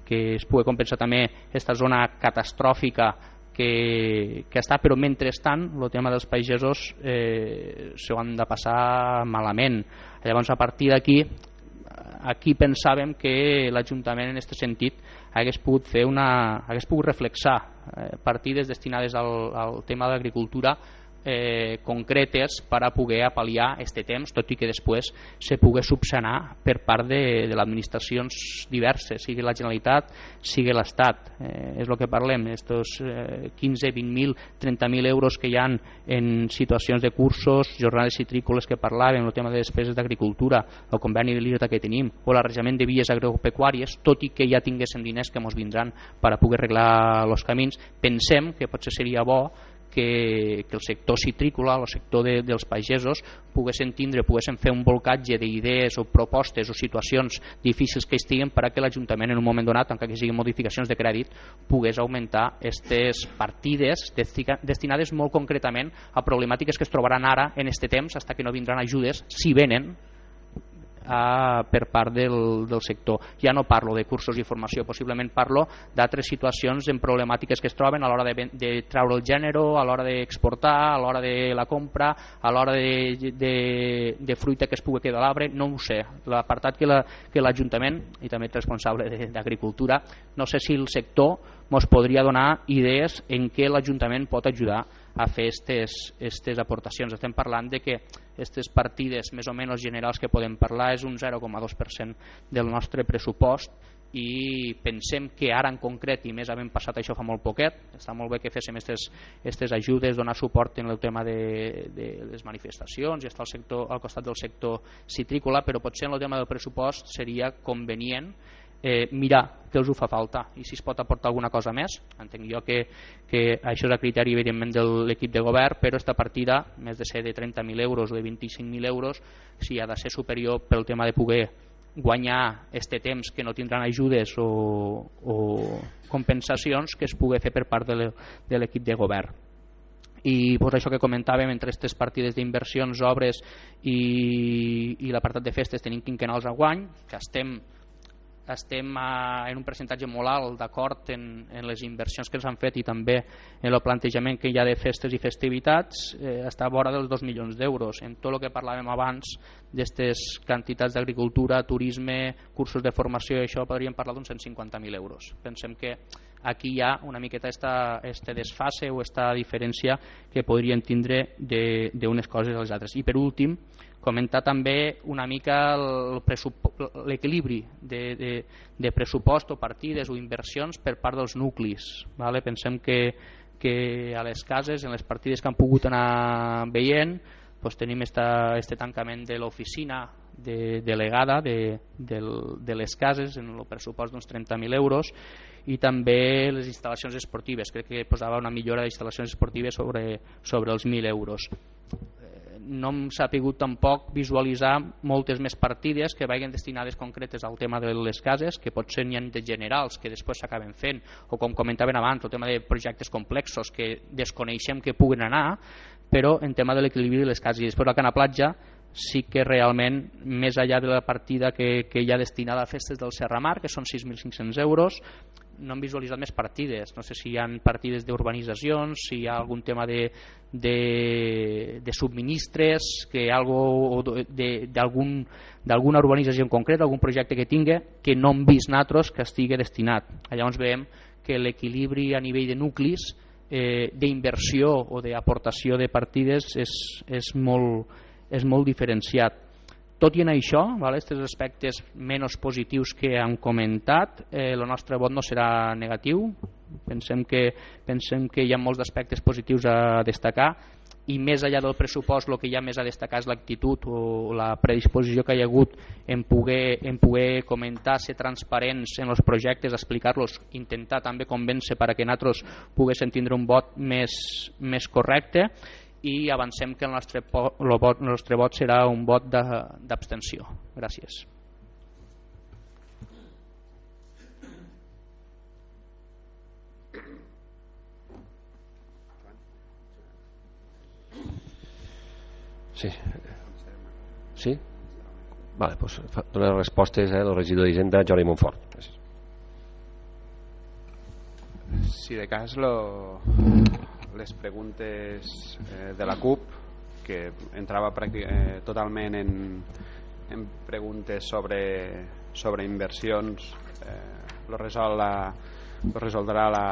[SPEAKER 4] que es pugui compensar també aquesta zona catastròfica que, que està, però mentrestant el tema dels pagesos eh, s'ho han de passar malament. Llavors a partir d'aquí aquí pensàvem que l'Ajuntament en aquest sentit hagués pogut fer una, hagués pogut reflexar eh, partides destinades al, al tema d'agricultura eh, concretes per a poder apal·liar aquest temps, tot i que després se pugui subsanar per part de, de administracions diverses, sigui la Generalitat, sigui l'Estat. Eh, és el que parlem, estos eh, 15, 20.000, 30.000 euros que hi han en situacions de cursos, jornades citrícoles que parlàvem, el tema de despeses d'agricultura, el conveni de l'IRTA que tenim, o l'arranjament de vies agropecuàries, tot i que ja tinguéssim diners que ens vindran per a poder arreglar els camins, pensem que potser seria bo que, que el sector citrícola, el sector de, dels pagesos, poguessin tindre, poguessin fer un volcatge d'idees o propostes o situacions difícils que estiguen per a que l'Ajuntament en un moment donat, encara que siguin modificacions de crèdit, pogués augmentar aquestes partides destinades molt concretament a problemàtiques que es trobaran ara en este temps, fins que no vindran ajudes, si venen, a, per part del, del sector. Ja no parlo de cursos i formació, possiblement parlo d'altres situacions en problemàtiques que es troben a l'hora de, de treure el gènere, a l'hora d'exportar, a l'hora de la compra, a l'hora de, de, de fruita que es pugui quedar a l'arbre, no ho sé. L'apartat que l'Ajuntament, la, i també és responsable d'Agricultura, no sé si el sector ens podria donar idees en què l'Ajuntament pot ajudar a fer aquestes aportacions. Estem parlant de que aquestes partides més o menys generals que podem parlar és un 0,2% del nostre pressupost i pensem que ara en concret i més havent passat això fa molt poquet està molt bé que féssim aquestes ajudes donar suport en el tema de, de les manifestacions i estar al, sector, al costat del sector citrícola però potser en el tema del pressupost seria convenient eh, mirar què us ho fa falta. I si es pot aportar alguna cosa més entenc jo que, que això és a criteri evidentment de l'equip de govern però esta partida, més de ser de 30.000 euros o de 25.000 euros si ha de ser superior pel tema de poder guanyar este temps que no tindran ajudes o, o compensacions que es pugui fer per part de l'equip de govern. I pues, això que comentàvem entre aquestes partides d'inversions, obres i, i l'apartat de festes tenim quinquenals a guany que estem estem a, en un percentatge molt alt d'acord en, en les inversions que s'han fet i també en el plantejament que hi ha de festes i festivitats eh, està a vora dels 2 milions d'euros. En tot el que parlàvem abans d'aquestes quantitats d'agricultura, turisme cursos de formació i això podríem parlar d'uns 150.000 euros. Pensem que aquí hi ha una miqueta esta, este desfase o esta diferència que podrien tindre d'unes coses a les altres. I per últim comentar també una mica l'equilibri de, de, de pressupost o partides o inversions per part dels nuclis. Vale? Pensem que, que a les cases, en les partides que han pogut anar veient, doncs tenim esta, este tancament de l'oficina de, delegada de, de, de les cases en el pressupost d'uns 30.000 euros i també les instal·lacions esportives crec que posava una millora d'instal·lacions esportives sobre, sobre els 1.000 euros no hem sapigut tampoc visualitzar moltes més partides que vagin destinades concretes al tema de les cases, que potser n'hi ha de generals que després s'acaben fent, o com comentaven abans, el tema de projectes complexos que desconeixem que puguen anar, però en tema de l'equilibri de les cases. I després la Cana Platja sí que realment, més allà de la partida que, que hi ha destinada a festes del Serramar, que són 6.500 euros, no han visualitzat més partides. No sé si hi ha partides d'urbanitzacions, si hi ha algun tema de, de, de subministres, que algo d'alguna urbanització en concret, algun projecte que tingui, que no hem vist nosaltres que estigui destinat. Llavors veiem que l'equilibri a nivell de nuclis eh, d'inversió o d'aportació de partides és, és, molt, és molt diferenciat tot i en això, vale, aquests aspectes menys positius que han comentat, eh, el nostre vot no serà negatiu. Pensem que, pensem que hi ha molts aspectes positius a destacar i més enllà del pressupost el que hi ha més a destacar és l'actitud o la predisposició que hi ha hagut en poder, en poder comentar, ser transparents en els projectes, explicar-los, intentar també convèncer per a que nosaltres poguéssim tindre un vot més, més correcte i avancem que el nostre, el vot, el nostre vot serà un vot d'abstenció. Gràcies.
[SPEAKER 1] Sí. Sí? Vale, doncs dona respostes eh, del regidor d'Hisenda Jordi Montfort. Gràcies.
[SPEAKER 2] Si de cas lo, les preguntes eh, de la CUP que entrava eh, totalment en, en preguntes sobre, sobre inversions eh, lo, resol la, lo resoldrà la,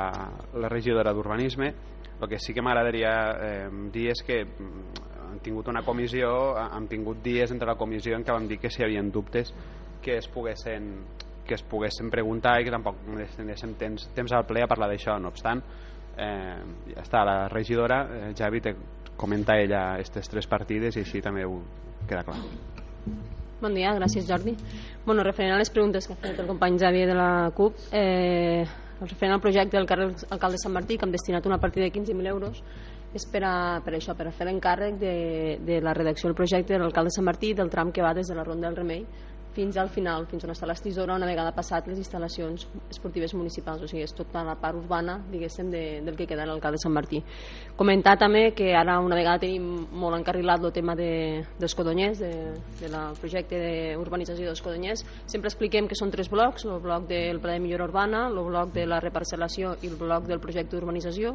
[SPEAKER 2] la regidora d'Urbanisme. El que sí que m'agradaria eh, dir és que mm, han tingut una comissió, han tingut dies entre la comissió en què vam dir que si hi havia dubtes que es poguessin que es poguessin preguntar i que tampoc tinguéssim temps, temps al ple a parlar d'això. No obstant, eh, ja està, la regidora, eh, Javi, te comenta ella aquestes tres partides i així també ho queda clar.
[SPEAKER 5] Bon dia, gràcies Jordi. Bueno, referent a les preguntes que ha fet el company Javi de la CUP, eh, referent al projecte del carrer Alcalde Sant Martí, que hem destinat una partida de 15.000 euros, és per, a, per això, per a fer l'encàrrec de, de la redacció del projecte de l'alcalde Sant Martí del tram que va des de la Ronda del Remei fins al final, fins on està l'estisora una vegada passat les instal·lacions esportives municipals, o sigui, és tota la part urbana diguéssim, de, del que queda l'alcalde Sant Martí. Comentar també que ara una vegada tenim molt encarrilat el tema de, dels codonyers, de, de la projecte d'urbanització dels codonyers, sempre expliquem que són tres blocs, el bloc del pla de millora urbana, el bloc de la reparcel·lació i el bloc del projecte d'urbanització,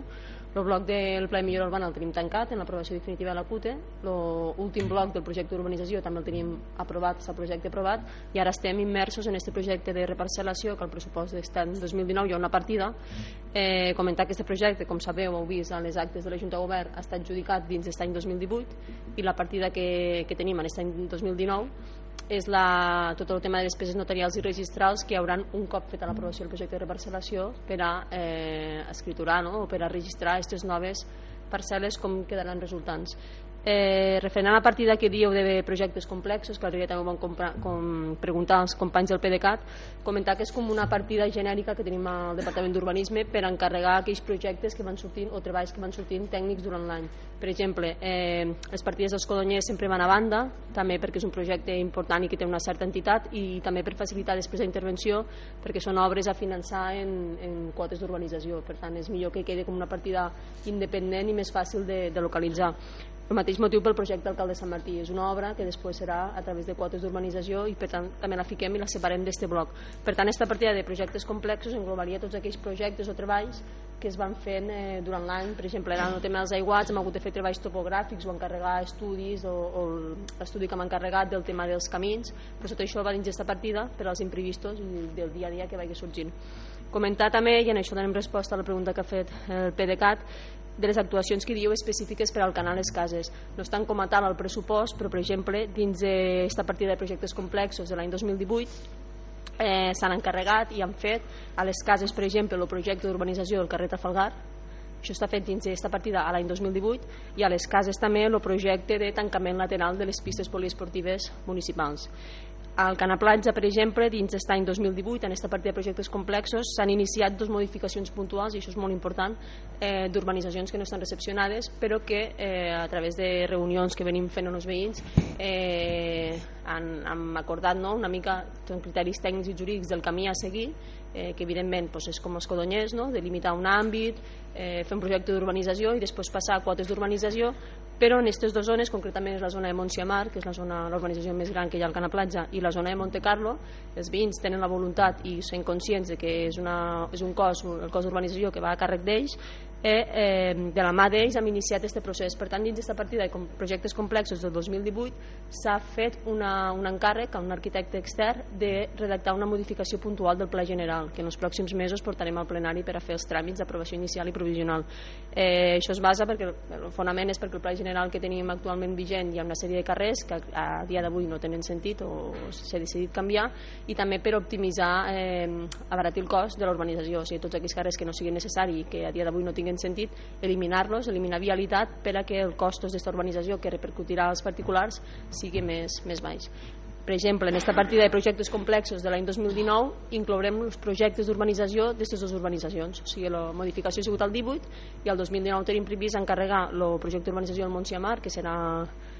[SPEAKER 5] el bloc del Pla de Millora Urbana el tenim tancat en l'aprovació definitiva de la PUTE. L'últim bloc del projecte d'urbanització també el tenim aprovat, s'ha projecte aprovat, i ara estem immersos en aquest projecte de reparcel·lació, que el pressupost en 2019 hi ha una partida. Eh, comentar que aquest projecte, com sabeu, heu vist en les actes de la Junta de Govern, ha estat adjudicat dins d'aquest any 2018 i la partida que, que tenim en aquest any 2019 és la, tot el tema de despeses notarials i registrals que hi hauran un cop feta l'aprovació del projecte de reparcel·lació per a eh, escriturar no? o per a registrar aquestes noves parcel·les com quedaran resultants. Eh, referent a la partida que dieu de projectes complexos, que l'altre també ho comprar, com preguntar als companys del PDeCAT, comentar que és com una partida genèrica que tenim al Departament d'Urbanisme per encarregar aquells projectes que van sortint o treballs que van sortint tècnics durant l'any. Per exemple, eh, les partides dels codonyers sempre van a banda, també perquè és un projecte important i que té una certa entitat i també per facilitar després la intervenció perquè són obres a finançar en, en quotes d'urbanització. Per tant, és millor que quedi com una partida independent i més fàcil de, de localitzar. El mateix motiu pel projecte Alcalde Sant Martí. És una obra que després serà a través de quotes d'urbanització i per tant també la fiquem i la separem d'este bloc. Per tant, aquesta partida de projectes complexos englobaria tots aquells projectes o treballs que es van fent eh, durant l'any. Per exemple, en el tema dels aiguats hem hagut de fer treballs topogràfics o encarregar estudis o, o l'estudi que m'ha encarregat del tema dels camins, però tot això va dins d'aquesta partida per als imprevistos i del dia a dia que vagi sorgint. Comentar també, i en això donem resposta a la pregunta que ha fet el PDeCAT, de les actuacions que diu específiques per al canal Les Cases. No estan com a tal al pressupost, però per exemple dins d'aquesta partida de projectes complexos de l'any 2018 eh, s'han encarregat i han fet a les cases, per exemple, el projecte d'urbanització del carrer Trafalgar, això està fet dins d'aquesta partida a l'any 2018 i a les cases també el projecte de tancament lateral de les pistes poliesportives municipals. Al Canaplatja, per exemple, dins d'aquest any 2018, en aquesta partida de projectes complexos, s'han iniciat dues modificacions puntuals, i això és molt important, eh, d'urbanitzacions que no estan recepcionades, però que eh, a través de reunions que venim fent amb els veïns eh, han, han acordat no? una mica són criteris tècnics i jurídics del camí a seguir, eh, que evidentment doncs, és com els codonyers, no? de limitar un àmbit, eh, fer un projecte d'urbanització i després passar a quotes d'urbanització però en aquestes dues zones, concretament és la zona de Montsiamar, que és la zona l'urbanització més gran que hi ha al Cana Platja, i la zona de Monte Carlo, els veïns tenen la voluntat i són conscients de que és, una, és un cos, el cos d'urbanització que va a càrrec d'ells, eh, eh, de la mà d'ells hem iniciat aquest procés. Per tant, dins d'aquesta partida de projectes complexos del 2018 s'ha fet una, un encàrrec a un arquitecte extern de redactar una modificació puntual del Pla General, que en els pròxims mesos portarem al plenari per a fer els tràmits d'aprovació inicial i provisional. Eh, això es basa perquè el fonament és perquè el Pla General que tenim actualment vigent hi ha una sèrie de carrers que a dia d'avui no tenen sentit o s'ha decidit canviar i també per optimitzar, eh, abaratir el cost de l'urbanització, o sigui, tots aquells carrers que no siguin necessaris i que a dia d'avui no tinguin sentit eliminar-los, eliminar vialitat per a que el costos d'aquesta urbanització que repercutirà als particulars sigui més, més baix. Per exemple, en aquesta partida de projectes complexos de l'any 2019 inclourem els projectes d'urbanització d'aquestes dues urbanitzacions. O sigui, la modificació ha sigut el 18 i el 2019 tenim previst encarregar el projecte d'urbanització del Montsiamar, que serà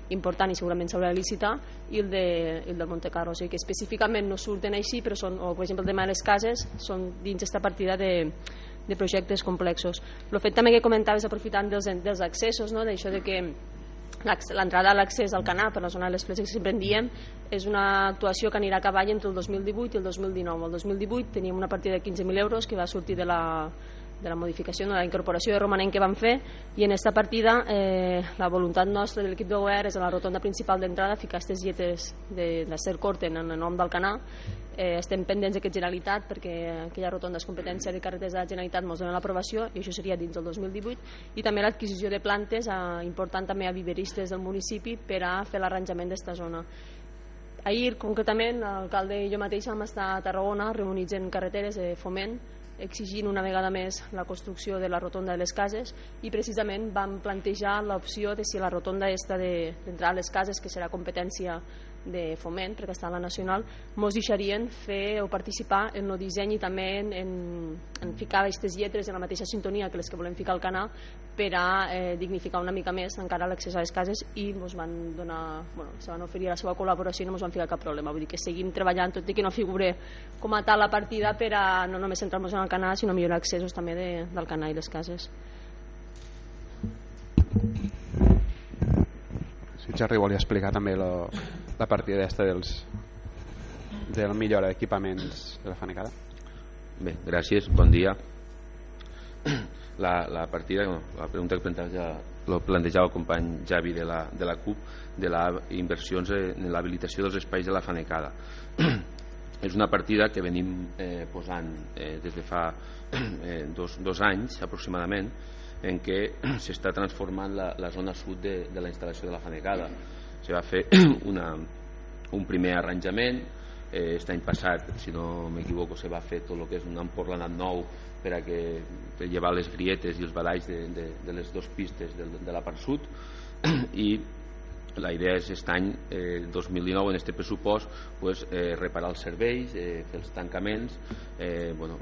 [SPEAKER 5] important i segurament s'haurà de licitar, i el, de, el del Monte Carlo. O sigui que específicament no surten així, però són, o per exemple el tema de les cases, són dins aquesta partida de, de projectes complexos. El fet també que comentaves aprofitant dels, dels accessos, no? d'això de que l'entrada a l'accés al canal per la zona de les fleses que sempre en diem és una actuació que anirà a cavall entre el 2018 i el 2019 el 2018 teníem una partida de 15.000 euros que va sortir de la, de la modificació, de la incorporació de romanent que vam fer i en aquesta partida eh, la voluntat nostra de l'equip de govern és a la rotonda principal d'entrada ficar aquestes lletres de, de ser corten en el nom del canal eh, estem pendents d'aquest Generalitat perquè aquella rotonda és competència de carreteres de la Generalitat ens dona l'aprovació i això seria dins del 2018 i també l'adquisició de plantes eh, important també a viveristes del municipi per a fer l'arranjament d'esta zona. Ahir, concretament, l'alcalde i jo mateix vam estar a Tarragona reunitzant carreteres de foment exigint una vegada més la construcció de la rotonda de les cases i precisament vam plantejar l'opció de si la rotonda està d'entrar de, a les cases, que serà competència de foment, perquè està a la nacional, ens deixarien fer o participar en el disseny i també en, en, en ficar aquestes lletres en la mateixa sintonia que les que volem ficar al canal per a eh, dignificar una mica més encara l'accés a les cases i ens van donar, bueno, se van oferir la seva col·laboració i no ens van ficar cap problema, vull dir que seguim treballant tot i que no figure com a tal la partida per a no només centrar-nos en el canal sinó millorar accessos també de, del canal i les cases.
[SPEAKER 2] Si Jerry volia explicar també lo, la partida d'esta dels de la millora d'equipaments de la Fanecada
[SPEAKER 6] Bé, gràcies, bon dia. La, la partida la pregunta que plantejava, lo plantejava el company Javi de la, de la CUP de les inversions en l'habilitació dels espais de la Fanecada és una partida que venim eh, posant eh, des de fa eh, dos, dos anys aproximadament en què s'està transformant la, la zona sud de, de la instal·lació de la Fanecada se va fer una, un primer arranjament. Eh, aquest any passat, si no m'equivoco se va fer tot el que és un emporlanat nou per a que per llevar les grietes i els badalls de, de, de les dues pistes de, de la part sud. I la idea és aquest any, eh, 2019, en aquest pressupost, pues, eh, reparar els serveis, eh, fer els tancaments, eh, bueno,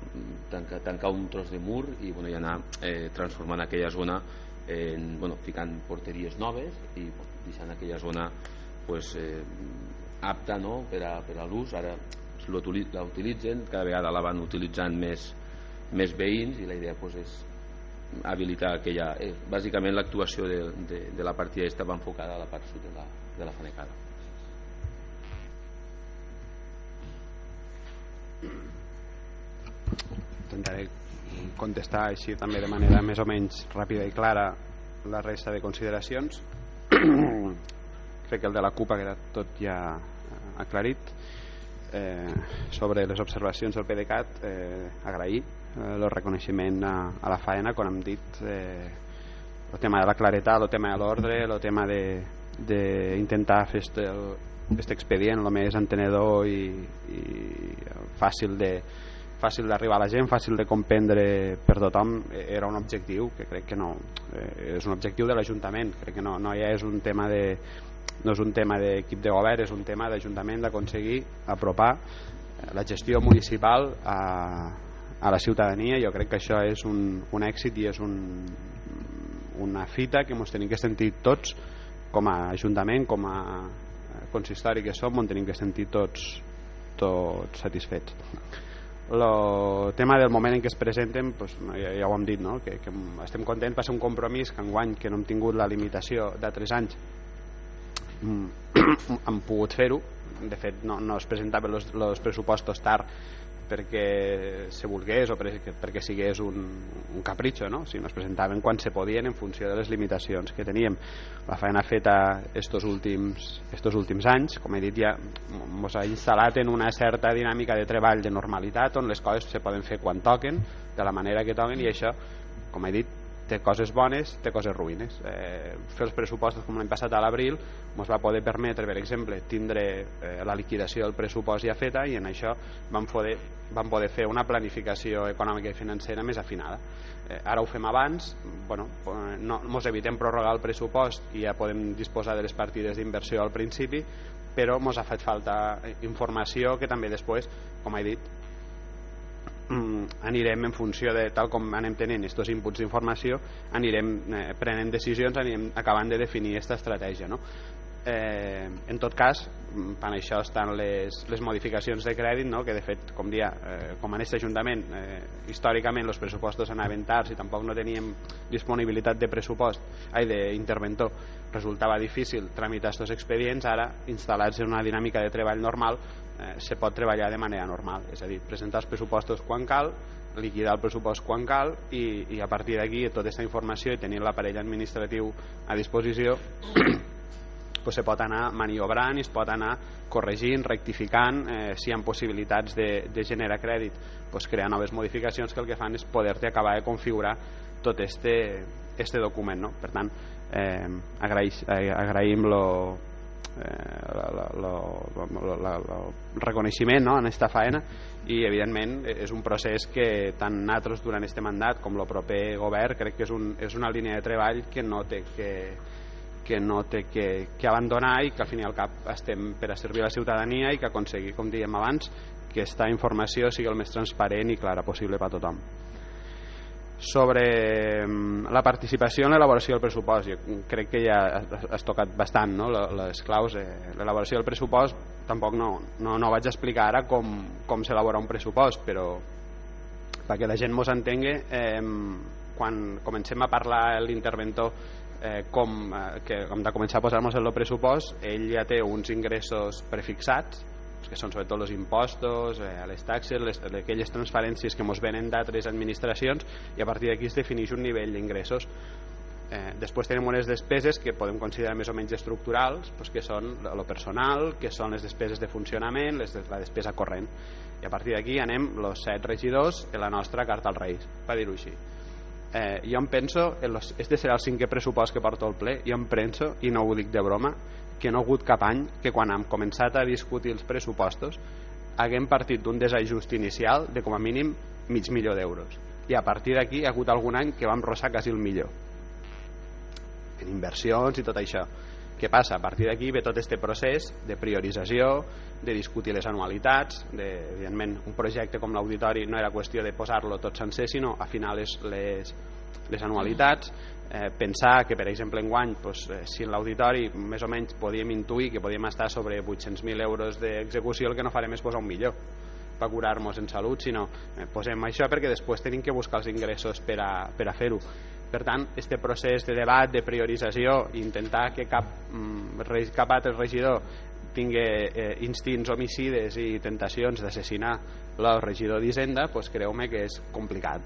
[SPEAKER 6] tancar, tancar un tros de mur i, bueno, i anar eh, transformant aquella zona, en, bueno, ficant porteries noves i deixant aquella zona pues, eh, apta no? per a, per a l'ús. Ara la utilitzen, cada vegada la van utilitzant més, més veïns i la idea pues, és habilitar aquella... Eh, bàsicament l'actuació de, de, de la partida estava enfocada a la part sud de la, de la fanecada.
[SPEAKER 2] Intentaré contestar així també de manera més o menys ràpida i clara la resta de consideracions. Crec que el de la CUP ha quedat tot ja aclarit. Eh, sobre les observacions del PDeCAT, eh, agrair el eh, reconeixement a, a la faena, com hem dit, eh, el tema de la claretat, el tema de l'ordre, el tema d'intentar fer este, aquest expedient el més entenedor i, i fàcil de fàcil d'arribar a la gent, fàcil de comprendre per tothom, era un objectiu que crec que no, eh, és un objectiu de l'Ajuntament, crec que no, no ja és un tema de no és un tema d'equip de govern, és un tema d'Ajuntament d'aconseguir apropar la gestió municipal a, a la ciutadania. Jo crec que això és un, un èxit i és un, una fita que ens tenim que sentir tots com a Ajuntament, com a consistori que som, ens tenim que sentir tots, tots satisfets el tema del moment en què es presenten doncs, ja, ja ho hem dit no? que, que estem contents per ser un compromís que enguany que no hem tingut la limitació de 3 anys mm, hem pogut fer-ho de fet no, no es presentaven els pressupostos tard perquè se volgués o perquè, perquè sigués un, un capritxo, no? si es presentaven quan se podien en funció de les limitacions que teníem. La feina feta estos últims, estos últims anys, com he dit, ja ens ha instal·lat en una certa dinàmica de treball de normalitat on les coses se poden fer quan toquen, de la manera que toquen i això, com he dit, té coses bones, té coses ruïnes. Eh, fer els pressupostos com l'any passat a l'abril ens va poder permetre, per exemple, tindre eh, la liquidació del pressupost ja feta i en això vam poder, vam poder fer una planificació econòmica i financera més afinada. Eh, ara ho fem abans, bueno, no ens evitem prorrogar el pressupost i ja podem disposar de les partides d'inversió al principi, però ens ha fet falta informació que també després, com he dit, mm, anirem en funció de tal com anem tenint aquests inputs d'informació anirem eh, prenent decisions anirem acabant de definir aquesta estratègia no? eh, en tot cas mm, per això estan les, les modificacions de crèdit no? que de fet com dia eh, com en aquest ajuntament eh, històricament els pressupostos anaven tard i tampoc no teníem disponibilitat de pressupost ai d'interventor resultava difícil tramitar aquests expedients ara instal·lats en una dinàmica de treball normal eh, se pot treballar de manera normal és a dir, presentar els pressupostos quan cal liquidar el pressupost quan cal i, i a partir d'aquí tota aquesta informació i tenir l'aparell administratiu a disposició pues, se pot anar maniobrant i es pot anar corregint, rectificant eh, si hi ha possibilitats de, de generar crèdit pues, crear noves modificacions que el que fan és poder-te acabar de configurar tot este, este document no? per tant eh, agraïs, eh, agraïm lo, el reconeixement no, en aquesta faena i evidentment és un procés que tant nosaltres durant este mandat com el proper govern crec que és, un, és una línia de treball que no té que, que no té que, que abandonar i que al fin i al cap estem per a servir la ciutadania i que aconseguir, com dèiem abans, que aquesta informació sigui el més transparent i clara possible per a tothom sobre mm, la participació en l'elaboració del pressupost jo crec que ja has tocat bastant no? les claus l'elaboració del pressupost tampoc no, no, no vaig explicar ara com, com s'elabora un pressupost però perquè la gent mos entengui eh, quan comencem a parlar l'interventor eh, com eh, que hem de començar a posar-nos en el pressupost ell ja té uns ingressos prefixats que són sobretot els impostos, eh, les taxes, les, aquelles transferències que ens venen d'altres administracions i a partir d'aquí es defineix un nivell d'ingressos. Eh, després tenim unes despeses que podem considerar més o menys estructurals, doncs que són el personal, que són les despeses de funcionament, les la despesa corrent. I a partir d'aquí anem els set regidors en la nostra carta als Reis, per dir-ho així. Eh, jo em penso, este serà el cinquè pressupost que porto al ple, jo em penso, i no ho dic de broma, que no ha hagut cap any que quan hem començat a discutir els pressupostos haguem partit d'un desajust inicial de com a mínim mig milió d'euros. I a partir d'aquí ha hagut algun any que vam rossar quasi el millor. En inversions i tot això. Què passa? A partir d'aquí ve tot aquest procés de priorització, de discutir les anualitats, de, evidentment un projecte com l'auditori no era qüestió de posar-lo tot sencer, sinó afinar les, les, les anualitats, eh, pensar que per exemple en guany pues, eh, si en l'auditori més o menys podíem intuir que podíem estar sobre 800.000 euros d'execució el que no farem és posar un millor per curar-nos en salut sinó eh, posem això perquè després tenim que buscar els ingressos per a, per a fer-ho per tant, este procés de debat, de priorització intentar que cap, mm, cap altre regidor tingui eh, instints homicides i tentacions d'assassinar el regidor d'Hisenda, pues creu-me que és complicat.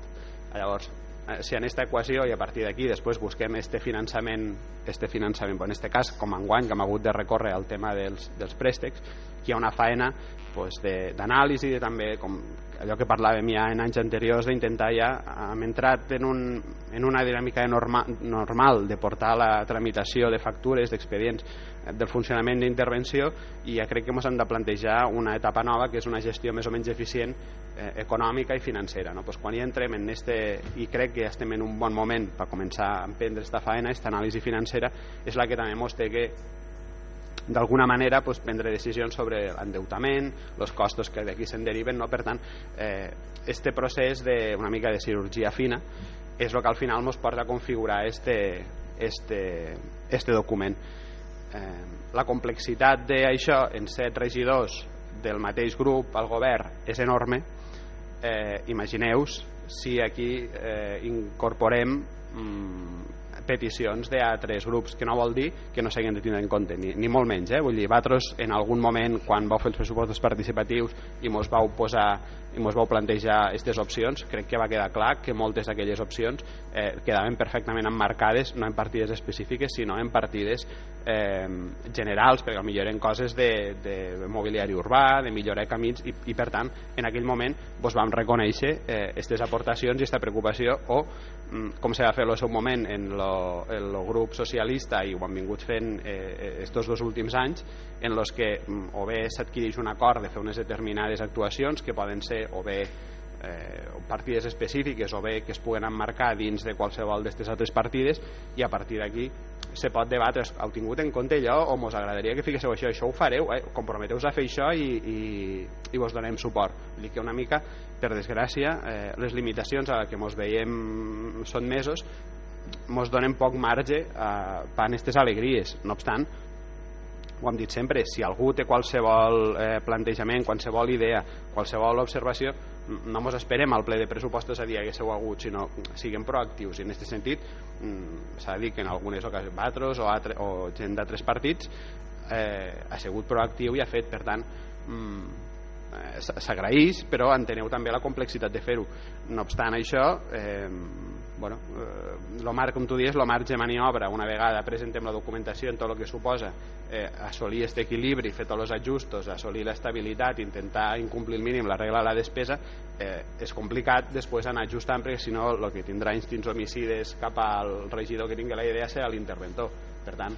[SPEAKER 2] Llavors, si en aquesta equació i a partir d'aquí després busquem este finançament, este finançament en aquest cas com enguany que hem hagut de recórrer al tema dels, dels préstecs hi ha una faena pues, d'anàlisi de, també com allò que parlàvem ja en anys anteriors d'intentar ja hem entrat en, un, en una dinàmica norma, normal de portar la tramitació de factures, d'expedients eh, del funcionament d'intervenció i ja crec que ens hem de plantejar una etapa nova que és una gestió més o menys eficient eh, econòmica i financera no? pues quan hi entrem en este, i crec que estem en un bon moment per començar a emprendre esta faena, esta anàlisi financera és la que també ens té que d'alguna manera pues, prendre decisions sobre l'endeutament, els costos que d'aquí se'n deriven, no? per tant, eh, este procés d'una mica de cirurgia fina és el que al final ens porta a configurar este, este, este document. Eh, la complexitat d'això en set regidors del mateix grup al govern és enorme. Eh, Imagineu-vos si aquí eh, incorporem mm, peticions d'altres grups, que no vol dir que no s'hagin de tindre en compte, ni, ni molt menys. Eh? Vull dir, vosaltres en algun moment, quan vau fer els pressupostos participatius i mos vau posar i mos vau plantejar aquestes opcions, crec que va quedar clar que moltes d'aquelles opcions eh, quedaven perfectament emmarcades, no en partides específiques, sinó en partides eh, generals, perquè potser eren coses de, de mobiliari urbà, de millorar camins, i, i per tant, en aquell moment vos vam reconèixer aquestes eh, aportacions i aquesta preocupació, o mm, com se va fer en el seu moment en el grup socialista i ho han vingut fent eh, estos dos últims anys en los que mm, o bé s'adquireix un acord de fer unes determinades actuacions que poden ser o bé eh, partides específiques o bé que es puguen emmarcar dins de qualsevol d'aquestes altres partides i a partir d'aquí se pot debatre heu tingut en compte allò o mos agradaria que fiquéssiu això, això ho fareu eh? comprometeu a fer això i, i, i vos donem suport. Dir que una mica, per desgràcia eh, les limitacions a que mos veiem són mesos mos donen poc marge eh, per aquestes alegries. No obstant ho hem dit sempre, si algú té qualsevol eh, plantejament, qualsevol idea, qualsevol observació, no ens esperem al ple de pressupostos a dir que s'ho hagut, sinó siguem proactius. I en aquest sentit mm, s'ha de dir que en algunes ocasions Batros o, altre, o gent d'altres partits eh, ha sigut proactiu i ha fet, per tant, mm, eh, s'agraeix, però enteneu també la complexitat de fer-ho. No obstant això, eh, bueno, eh, lo mar, com tu dius, marge de maniobra, una vegada presentem la documentació en tot el que suposa eh, assolir aquest equilibri, fer tots els ajustos, assolir l'estabilitat, intentar incomplir el mínim la regla de la despesa, eh, és complicat després anar ajustant perquè si no el que tindrà instints homicides cap al regidor que tingui la idea serà l'interventor. Per tant,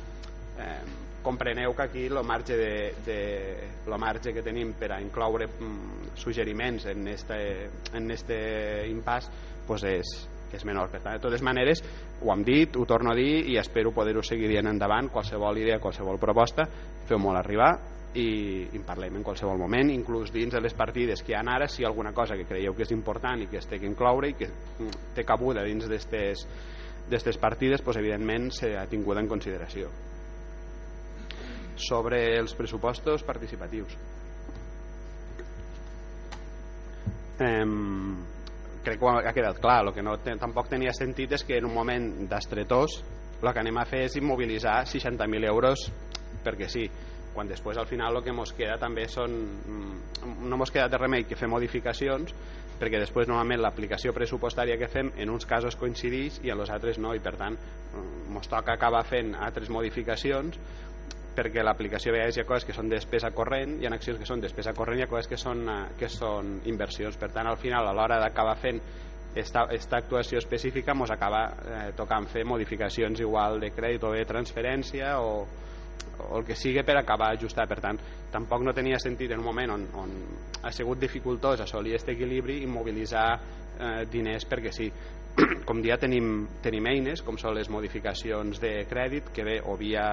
[SPEAKER 2] eh, compreneu que aquí el marge, de, de, lo marge que tenim per a incloure mm, suggeriments en este, en este impàs pues és, és menor. Per tant, de totes maneres, ho hem dit, ho torno a dir i espero poder-ho seguir dient endavant, qualsevol idea, qualsevol proposta, feu-m'ho arribar i, i en parlem en qualsevol moment, inclús dins de les partides que hi ha ara, si hi ha alguna cosa que creieu que és important i que es té que incloure i que mm, té cabuda dins d'aquestes partides, doncs, evidentment s'ha tingut en consideració. Sobre els pressupostos participatius. Eh, crec que ha quedat clar. El que no tampoc tenia sentit és que en un moment d'estretós el que anem a fer és immobilitzar 60.000 euros perquè sí quan després al final el que ens queda també són mm, no ens queda de remei que fer modificacions perquè després normalment l'aplicació pressupostària que fem en uns casos coincideix i en els altres no. I per tant ens mm, toca acabar fent altres modificacions perquè l'aplicació vegades hi ha coses que són despesa corrent, hi ha accions que són despesa corrent i hi ha coses que són, eh, que són inversions. Per tant, al final, a l'hora d'acabar fent esta, esta actuació específica ens acaba eh, tocant fer modificacions igual de crèdit o de transferència o, o el que sigui per acabar ajustar per tant tampoc no tenia sentit en un moment on, on ha sigut dificultós assolir aquest equilibri immobilitzar eh, diners perquè sí com dia tenim, tenim eines com són les modificacions de crèdit que ve o via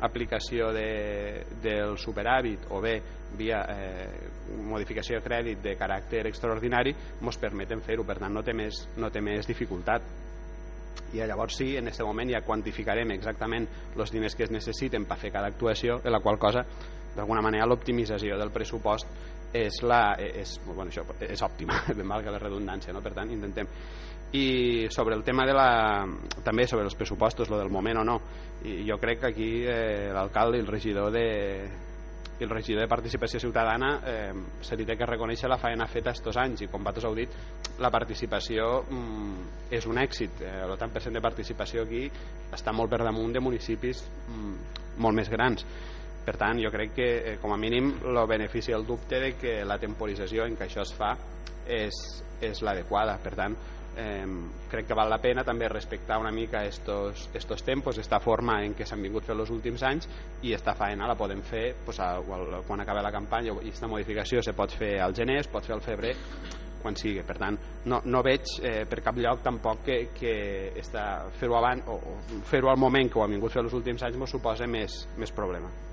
[SPEAKER 2] aplicació de, del superàvit o bé via eh, modificació de crèdit de caràcter extraordinari ens permeten fer-ho, per tant no té, més, no té més dificultat. I llavors sí, en aquest moment ja quantificarem exactament els diners que es necessiten per fer cada actuació, en la qual cosa d'alguna manera l'optimització del pressupost és, la, és, bueno, això, és òptima, ben valga la redundància, no? per tant intentem. I sobre el tema de la també sobre els pressupostos, lo del moment o no i jo crec que aquí eh, l'alcalde i el regidor de i el regidor de Participació Ciutadana eh, se li té que reconèixer la feina feta estos anys i com vosaltres heu dit la participació mm, és un èxit. Eh, el tant per cent de participació aquí està molt per damunt de municipis mm, molt més grans per tant jo crec que eh, com a mínim el benefici el dubte de que la temporització en què això es fa és, és l'adequada. Per tant eh, crec que val la pena també respectar una mica estos, estos tempos, esta forma en què s'han vingut fent els últims anys i esta feina la podem fer pues, a, quan acabi la campanya i aquesta modificació se pot fer al gener, es pot fer al febrer quan sigui, per tant no, no veig eh, per cap lloc tampoc que, que fer-ho abans o, o fer-ho al moment que ho ha vingut fer els últims anys ens suposa més, més problema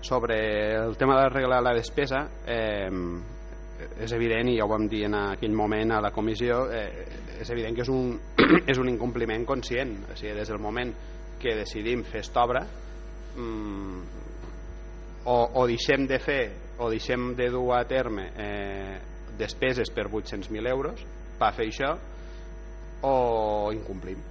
[SPEAKER 2] sobre el tema de la regla la despesa eh, és evident, i ja ho vam dir en aquell moment a la comissió, eh, és evident que és un, és un incompliment conscient. O sigui, des del moment que decidim fer aquesta obra, mm, o, o deixem de fer o deixem de dur a terme eh, despeses per 800.000 euros per fer això, o incomplim.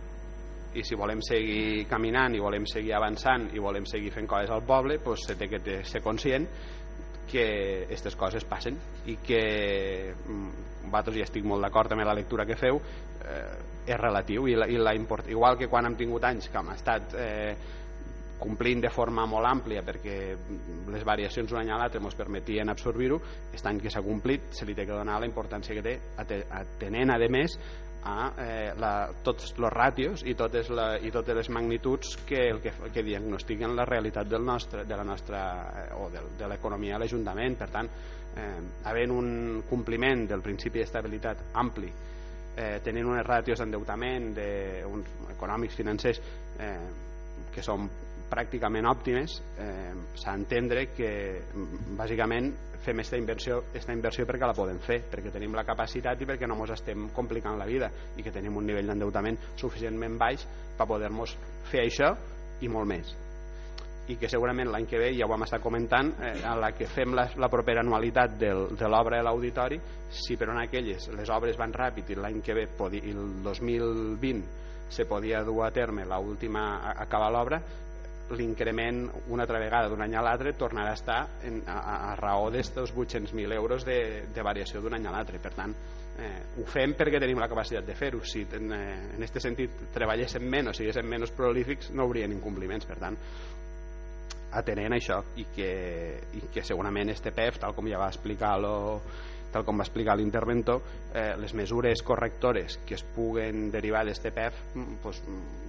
[SPEAKER 2] I si volem seguir caminant i volem seguir avançant i volem seguir fent coses al poble, doncs té que ser conscient que aquestes coses passen i que mm, vosaltres ja estic molt d'acord amb la lectura que feu eh, és relatiu i la, i la import, igual que quan hem tingut anys que hem estat eh, complint de forma molt àmplia perquè les variacions un any a l'altre ens permetien absorbir-ho, aquest any que s'ha complit se li té que donar la importància que té atenent a més a eh, la, tots els ràtios i totes, la, i totes les magnituds que, el que, que diagnostiquen la realitat del nostre, de la nostra eh, o de, de l'economia de l'Ajuntament. Per tant, eh, havent un compliment del principi d'estabilitat ampli eh, tenint unes ràtios d'endeutament de, uns econòmics financers eh, que són pràcticament òptimes eh, s'ha d'entendre que bàsicament fem aquesta inversió, esta inversió perquè la podem fer, perquè tenim la capacitat i perquè no ens estem complicant la vida i que tenim un nivell d'endeutament suficientment baix per poder-nos fer això i molt més. I que segurament l'any que ve ja ho vam estar comentant eh, a la que fem la, la propera anualitat del, de l'obra de l'auditori si per on aquelles les obres van ràpid i l'any que ve podi, el 2020 se podia dur a terme l'última acabar l'obra l'increment una altra vegada d'un any a l'altre tornarà a estar en, a, a raó d'estos 800.000 euros de, de variació d'un any a l'altre. Per tant eh, ho fem perquè tenim la capacitat de fer-ho. Si en, eh, aquest sentit treballéssim menys, siguéssim menys prolífics no haurien incompliments, per tant atenent això i que, i que segurament este PEF, tal com ja va explicar lo, tal com va explicar l'interventor, eh, les mesures correctores que es puguen derivar d'este PEF pues,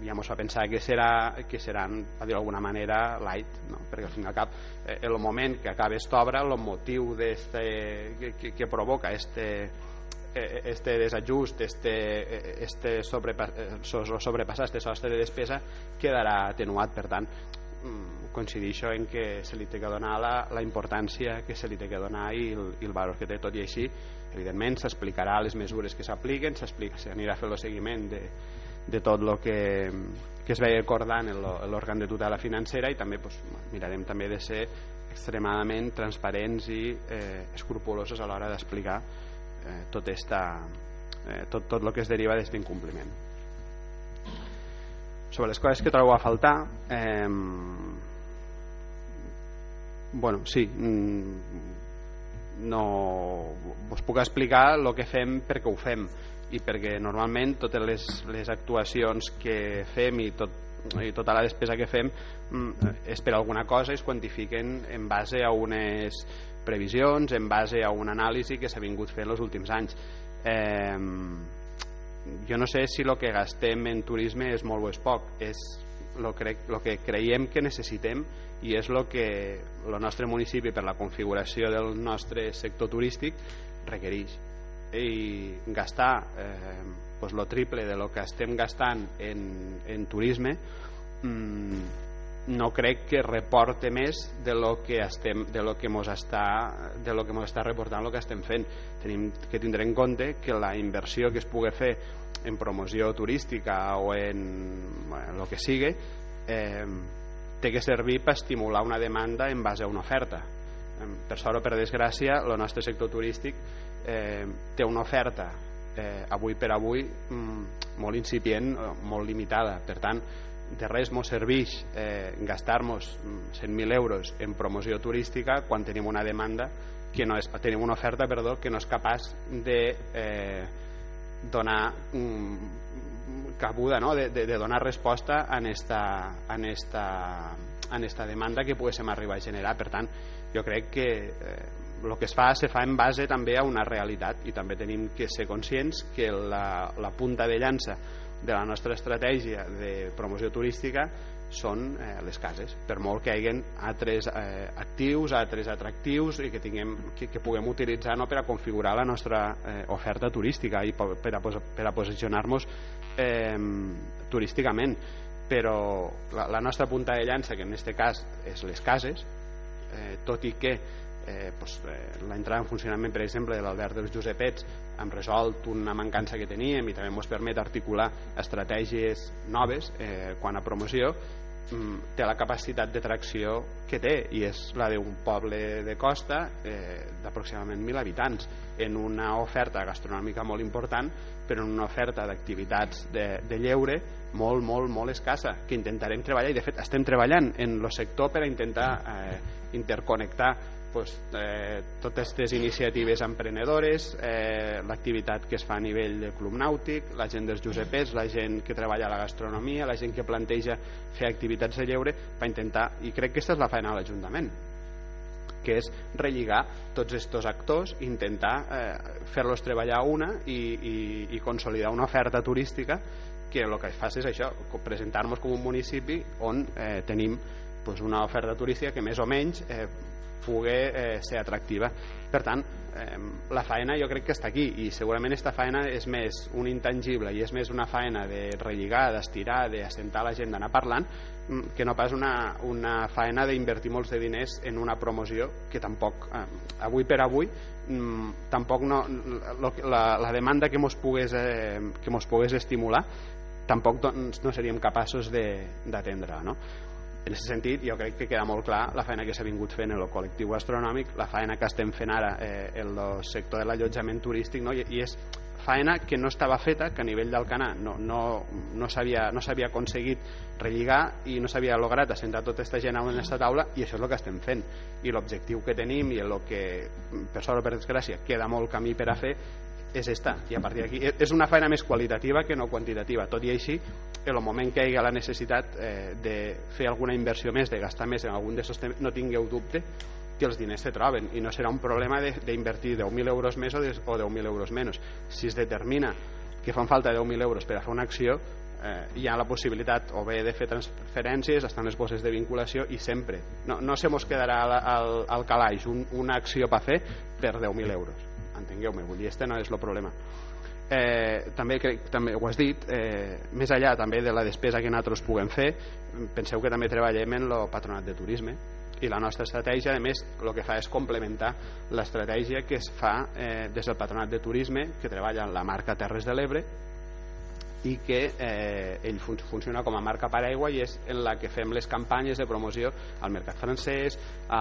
[SPEAKER 2] ja ens fa pensar que, serà, que seran, per dir d'alguna manera, light, no? perquè al fin i al cap, eh, el moment que acabe esta obra, el motiu que, que, que provoca este, eh, este desajust, este, este sobrepa, sobrepassar este sostre de despesa quedarà atenuat, per tant Mm, coincidixo en que se li té que donar la, la importància que se li té que donar i el, i el valor que té tot i així evidentment s'explicarà les mesures que s'apliquen s'anirà a fer el seguiment de, de tot el que, que es veia acordant en l'òrgan de tutela financera i també pues, mirarem també de ser extremadament transparents i eh, escrupulosos a l'hora d'explicar eh, tot, esta, eh, tot, tot el que es deriva d'aquest incompliment. Sobre les coses que trobo a faltar eh, bueno, sí mm, no us puc explicar el que fem perquè ho fem. I perquè normalment totes les, les actuacions que fem i, tot, i tota la despesa que fem mm, és per alguna cosa i es quantifiquen en base a unes previsions, en base a una anàlisi que s'ha vingut fent els últims anys. Eh, jo no sé si el que gastem en turisme és molt o és poc. És el que creiem que necessitem i és el que el nostre municipi per la configuració del nostre sector turístic requereix. I gastar eh, pues lo triple de lo que estem gastant en, en turisme mmm, no crec que reporte més de lo que estem de lo que mos està de lo que mos està reportant el que estem fent. Tenim que tindre en compte que la inversió que es pugui fer en promoció turística o en bueno, el que sigui eh, té que servir per estimular una demanda en base a una oferta. Per sort o per desgràcia el nostre sector turístic eh, té una oferta eh, avui per avui mm, molt incipient, molt limitada. Per tant de res ens serveix eh, gastar-nos 100.000 euros en promoció turística quan tenim una demanda que no és, tenim una oferta perdó, que no és capaç de eh, donar mm, cabuda, no? de, de, de donar resposta en esta, en esta, en esta demanda que poguéssim arribar a generar. Per tant, jo crec que eh, el que es fa se fa en base també a una realitat i també tenim que ser conscients que la, la punta de llança de la nostra estratègia de promoció turística són eh, les cases. Per molt que hi hagin altres eh, actius, altres atractius i que, tinguem, que, que puguem utilitzar no, per a configurar la nostra eh, oferta turística i per a, per a posicionar-nos eh, turísticament. Però la, la nostra punta de llança que en aquest cas és les cases eh, tot i que eh, pues, eh, l'entrada en funcionament per exemple de l'Albert dels Josepets hem resolt una mancança que teníem i també ens permet articular estratègies noves eh, quan a promoció mm, té la capacitat de tracció que té i és la d'un poble de costa eh, d'aproximadament 1.000 habitants en una oferta gastronòmica molt important però en una oferta d'activitats de, de lleure molt, molt, molt escassa que intentarem treballar i de fet estem treballant en el sector per a intentar eh, interconnectar pues, eh, totes aquestes iniciatives emprenedores, eh, l'activitat que es fa a nivell de club nàutic, la gent dels Josepets, la gent que treballa a la gastronomia, la gent que planteja fer activitats de lleure per intentar, i crec que aquesta és la feina de l'Ajuntament, que és relligar tots aquests actors, intentar eh, fer-los treballar una i, i, i consolidar una oferta turística que el que fa és això, presentar-nos com un municipi on eh, tenim pues, una oferta turística que més o menys eh, pugui eh, ser atractiva. Per tant, eh, la faena jo crec que està aquí i segurament aquesta faena és més un intangible i és més una faena de relligar, d'estirar, d'assentar la gent, d'anar parlant, mm, que no pas una, una faena d'invertir molts de diners en una promoció que tampoc, eh, avui per avui, mm, tampoc no, la, la demanda que mos pogués, eh, que mos pogués estimular tampoc doncs, no seríem capaços d'atendre no? En aquest sentit jo crec que queda molt clar la feina que s'ha vingut fent en el col·lectiu gastronòmic la feina que estem fent ara eh, en el sector de l'allotjament turístic no? I, i és faena que no estava feta, que a nivell d'Alcanar no, no, no s'havia no aconseguit relligar i no s'havia lograt assentar tota aquesta gent en aquesta taula i això és el que estem fent i l'objectiu que tenim i el que per sort o per desgràcia queda molt camí per a fer és esta i a partir d'aquí. És una feina més qualitativa que no quantitativa. Tot i així en el moment que hi hagi la necessitat eh, de fer alguna inversió més de gastar més en algun d'aquests temes no tingueu dubte que els diners se troben i no serà un problema d'invertir 10.000 euros més o 10.000 euros menys. Si es determina que fan falta 10.000 euros per a fer una acció eh, hi ha la possibilitat o bé de fer transferències estan les bosses de vinculació i sempre. No, no se mos quedarà al, al, al calaix un, una acció per fer per 10.000 euros entengueu-me, vull dir, este no és el problema. Eh, també, crec, també ho has dit eh, més allà també de la despesa que nosaltres puguem fer penseu que també treballem en el patronat de turisme i la nostra estratègia a més el que fa és complementar l'estratègia que es fa eh, des del patronat de turisme que treballa en la marca Terres de l'Ebre i que eh, ell fun funciona com a marca paraigua i és en la que fem les campanyes de promoció al mercat francès, a,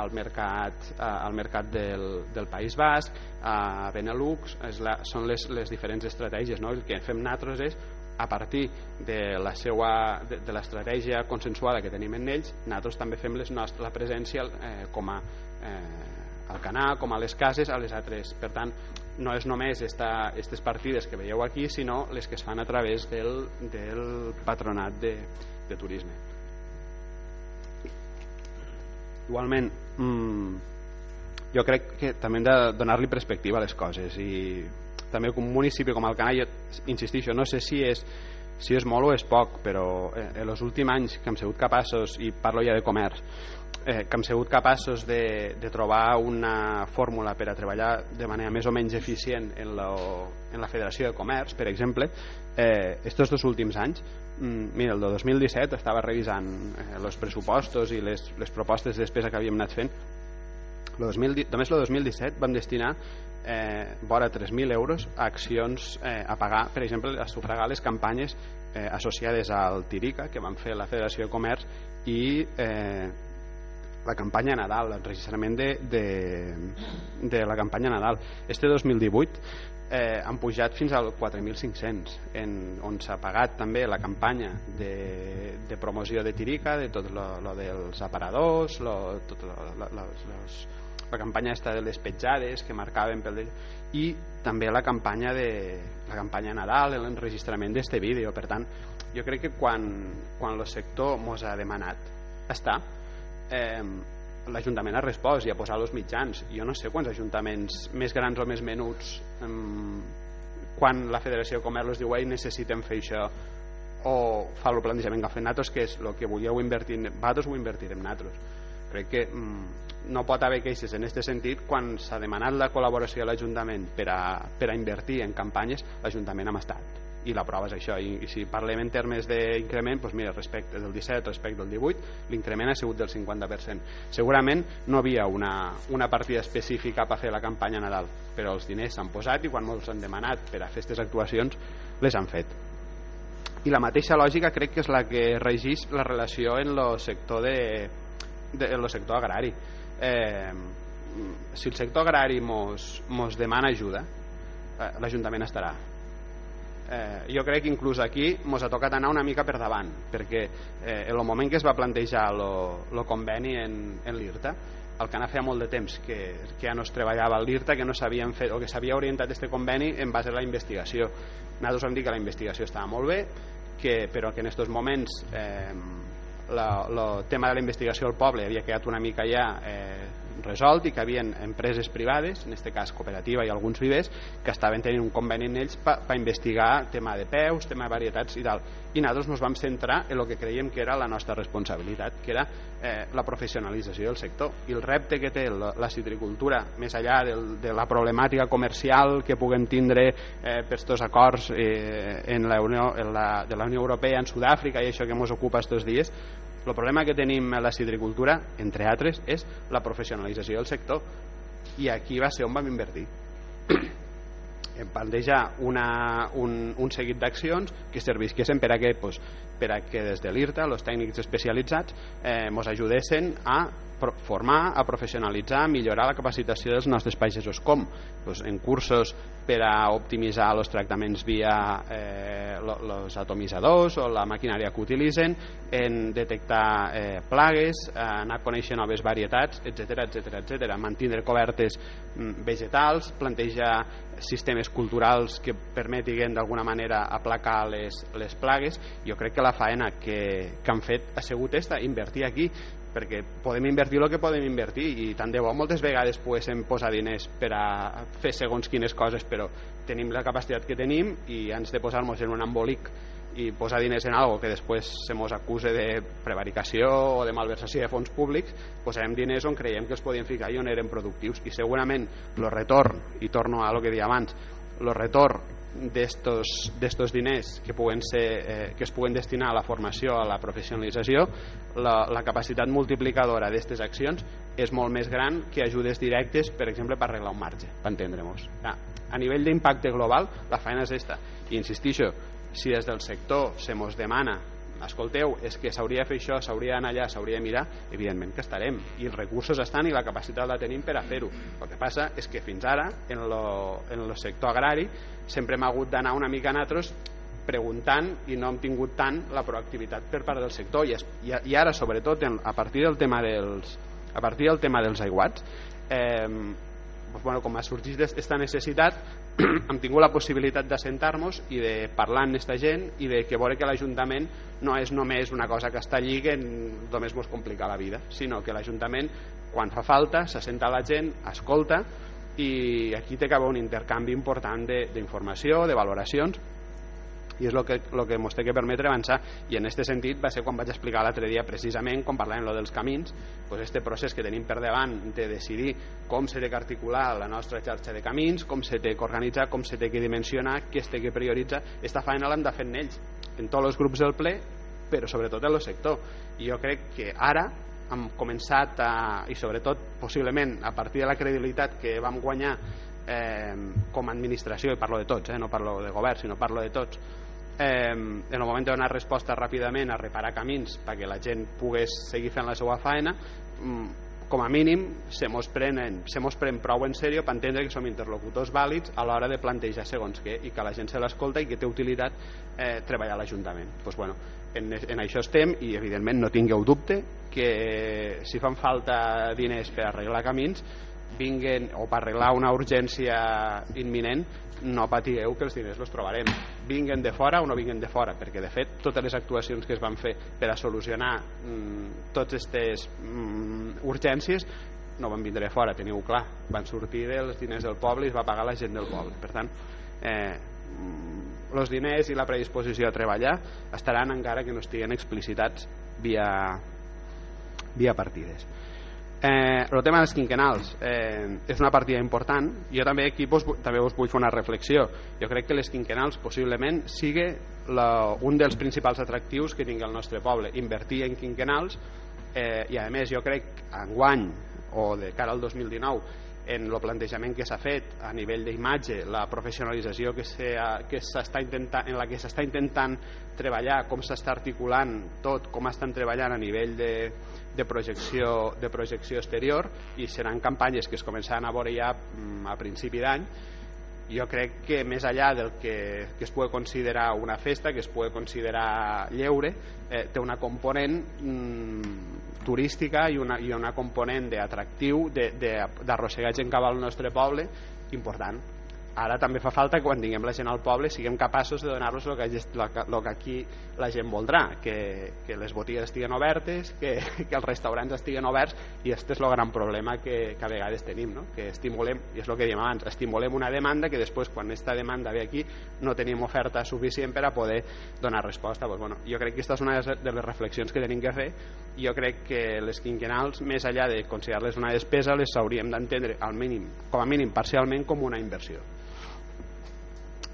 [SPEAKER 2] al mercat, a, al mercat del, del País Basc, a Benelux, és la, són les, les diferents estratègies. No? El que fem nosaltres és a partir de la seva de, de l'estratègia consensuada que tenim en ells, nosaltres també fem les nostres, la presència eh, com a eh, al canal, com a les cases, a les altres. Per tant, no és només aquestes partides que veieu aquí, sinó les que es fan a través del, del patronat de, de turisme. Igualment, mmm, jo crec que també hem de donar-li perspectiva a les coses i també com un municipi com el jo insistixo, no sé si és, si és molt o és poc, però eh, en els últims anys que hem sigut capaços, i parlo ja de comerç, eh, que hem sigut capaços de, de trobar una fórmula per a treballar de manera més o menys eficient en, lo, en la Federació de Comerç, per exemple, eh, estos dos últims anys, mm, mira, el de 2017 estava revisant eh, els pressupostos i les, les propostes de despesa que havíem anat fent, lo 2000, només el 2017 vam destinar eh, vora 3.000 euros a accions eh, a pagar, per exemple, a sufragar les campanyes eh, associades al Tirica que van fer la Federació de Comerç i eh, la campanya Nadal, el registrament de, de, de la campanya Nadal. Este 2018 eh, han pujat fins al 4.500 on s'ha pagat també la campanya de, de promoció de Tirica de tot lo, lo dels aparadors lo, tot lo, lo, los, los, la campanya esta de les petjades que marcaven pel i també la campanya de la campanya Nadal, l'enregistrament d'este vídeo per tant, jo crec que quan, quan el sector mos ha demanat està eh, l'Ajuntament ha respost i ha posat els mitjans. Jo no sé quants ajuntaments més grans o més menuts eh, quan la Federació de Comerç diu ei, necessitem fer això o fa el plantejament que ha fet nosaltres que és el que volíeu invertir vosaltres ho invertirem nosaltres crec que mm, no pot haver queixes en aquest sentit. Quan s'ha demanat la col·laboració de l'Ajuntament per, a, per a invertir en campanyes l'Ajuntament ha estat i la prova és això. I, i si parlem en termes d'increment doncs mira, respecte del 17 respecte del 18 l'increment ha sigut del 50% segurament no havia una, una partida específica per fer la campanya Nadal però els diners s'han posat i quan els han demanat per a fer aquestes actuacions les han fet. I la mateixa lògica crec que és la que regís la relació en el sector de, de, en el sector agrari. Eh, si el sector agrari mos, mos demana ajuda eh, l'Ajuntament estarà eh, jo crec que inclús aquí ens ha tocat anar una mica per davant perquè eh, en el moment que es va plantejar el conveni en, en l'IRTA el que feia molt de temps que, que ja no es treballava a l'IRTA que no s'havien fet o que s'havia orientat este conveni en base a la investigació. Nosaltres vam dir que la investigació estava molt bé que, però que en aquests moments eh, el tema de la investigació al poble havia quedat una mica ja eh, resolt i que havien empreses privades, en aquest cas cooperativa i alguns vivers, que estaven tenint un conveni en ells per investigar tema de peus, tema de varietats i tal. I nosaltres ens vam centrar en el que creiem que era la nostra responsabilitat, que era eh, la professionalització del sector. I el repte que té la, la citricultura, més enllà del, de la problemàtica comercial que puguem tindre eh, per aquests acords eh, en la Unió, en la, de la Unió Europea en Sud-àfrica i això que ens ocupa aquests dies, el problema que tenim a la citricultura, entre altres, és la professionalització del sector. I aquí va ser on vam invertir. em plantejar una, un, un seguit d'accions que servisquessin per a que, pues, per a que des de l'IRTA, els tècnics especialitzats, eh, ens ajudessin a formar, a professionalitzar, a millorar la capacitació dels nostres pagesos. Com? Pues, en cursos per a optimitzar els tractaments via eh, els atomitzadors o la maquinària que utilitzen, en detectar eh, plagues, eh, anar a conèixer noves varietats, etc etc etc. mantindre cobertes mm, vegetals, plantejar sistemes culturals que permetin d'alguna manera aplacar les, les plagues. Jo crec que la faena que, que han fet ha sigut esta, invertir aquí perquè podem invertir el que podem invertir i tant de bo moltes vegades poguéssim posar diners per a fer segons quines coses però tenim la capacitat que tenim i ens de posar-nos en un embolic i posar diners en algo que després se mos acuse de prevaricació o de malversació de fons públics, posarem diners on creiem que els podíem ficar i on eren productius. I segurament el retorn, i torno a lo que deia abans, el retorn d'estos diners que, puguen ser, eh, que es puguen destinar a la formació, a la professionalització, la, la capacitat multiplicadora d'aquestes accions és molt més gran que ajudes directes, per exemple, per arreglar un marge, per entendre-nos. A nivell d'impacte global, la feina és esta. I insistixo, si des del sector se mos demana escolteu, és que s'hauria de fer això, s'hauria d'anar allà, s'hauria de mirar, evidentment que estarem, i els recursos estan i la capacitat la tenim per a fer-ho. El que passa és que fins ara, en el sector agrari, sempre hem hagut d'anar una mica a nosaltres preguntant i no hem tingut tant la proactivitat per part del sector i, i, i ara sobretot en, a partir del tema dels a partir del tema dels aiguats eh, doncs, bueno, com ha sorgit aquesta necessitat hem tingut la possibilitat d'assentar-nos i de parlar amb aquesta gent i de que veure que l'Ajuntament no és només una cosa que està allí que només ens complica la vida, sinó que l'Ajuntament quan fa falta s'assenta la gent, escolta i aquí té que haver un intercanvi important d'informació, de, de valoracions i és el que, que ens té que permetre avançar. I en aquest sentit va ser quan vaig explicar l'altre dia precisament quan parlàvem lo dels camins pues este procés que tenim per davant de decidir com s'ha d'articular la nostra xarxa de camins, com s'ha de organitzar, com s'ha de dimensionar, què té que prioritzar esta feina l'hem de fer en ells en tots els grups del ple però sobretot en el sector. I jo crec que ara hem començat a, i sobretot possiblement a partir de la credibilitat que vam guanyar eh, com a administració, i parlo de tots, eh, no parlo de govern, sinó parlo de tots, eh, en el moment de donar resposta ràpidament a reparar camins perquè la gent pogués seguir fent la seva feina, mm, com a mínim se mos, prenen, se mos pren prou en sèrio per entendre que som interlocutors vàlids a l'hora de plantejar segons què i que la gent se l'escolta i que té utilitat eh, treballar a l'Ajuntament. Pues bueno, en, en això estem i evidentment no tingueu dubte que si fan falta diners per arreglar camins vinguen o per arreglar una urgència imminent no patigueu que els diners els trobarem. Vinguen de fora o no vinguen de fora perquè de fet totes les actuacions que es van fer per a solucionar mm, totes aquestes mm, urgències no van vindre de fora, teniu clar. Van sortir dels diners del poble i es va pagar la gent del poble. Per tant eh, els diners i la predisposició a treballar estaran encara que no estiguen explicitats via, via partides Eh, el tema dels quinquenals eh, és una partida important. Jo també aquí vos, també us vull fer una reflexió. Jo crec que les quinquenals possiblement sigui la, un dels principals atractius que tingui el nostre poble invertir en quinquenals eh, i a més jo crec enguany o de cara al 2019 en el plantejament que s'ha fet a nivell d'imatge, la professionalització que s'està intentant, en la que s'està intentant treballar, com s'està articulant tot, com estan treballant a nivell de, de, projecció, de projecció exterior i seran campanyes que es començaran a veure ja mm, a principi d'any. Jo crec que més allà del que, que es pugui considerar una festa, que es pugui considerar lleure, eh, té una component mm, turística i una, i una component d'atractiu d'arrossegar gent cap al nostre poble important ara també fa falta que quan tinguem la gent al poble siguem capaços de donar-los el, que, el que aquí la gent voldrà que, que les botigues estiguen obertes que, que els restaurants estiguen oberts i aquest és el gran problema que, que a vegades tenim no? que estimulem, i és el que diem abans estimulem una demanda que després quan aquesta demanda ve aquí no tenim oferta suficient per a poder donar resposta. Pues, bueno, jo crec que aquesta és una de les reflexions que tenim que fer. Jo crec que les quinquenals més enllà de considerar-les una despesa les hauríem d'entendre al mínim, com a mínim parcialment com una inversió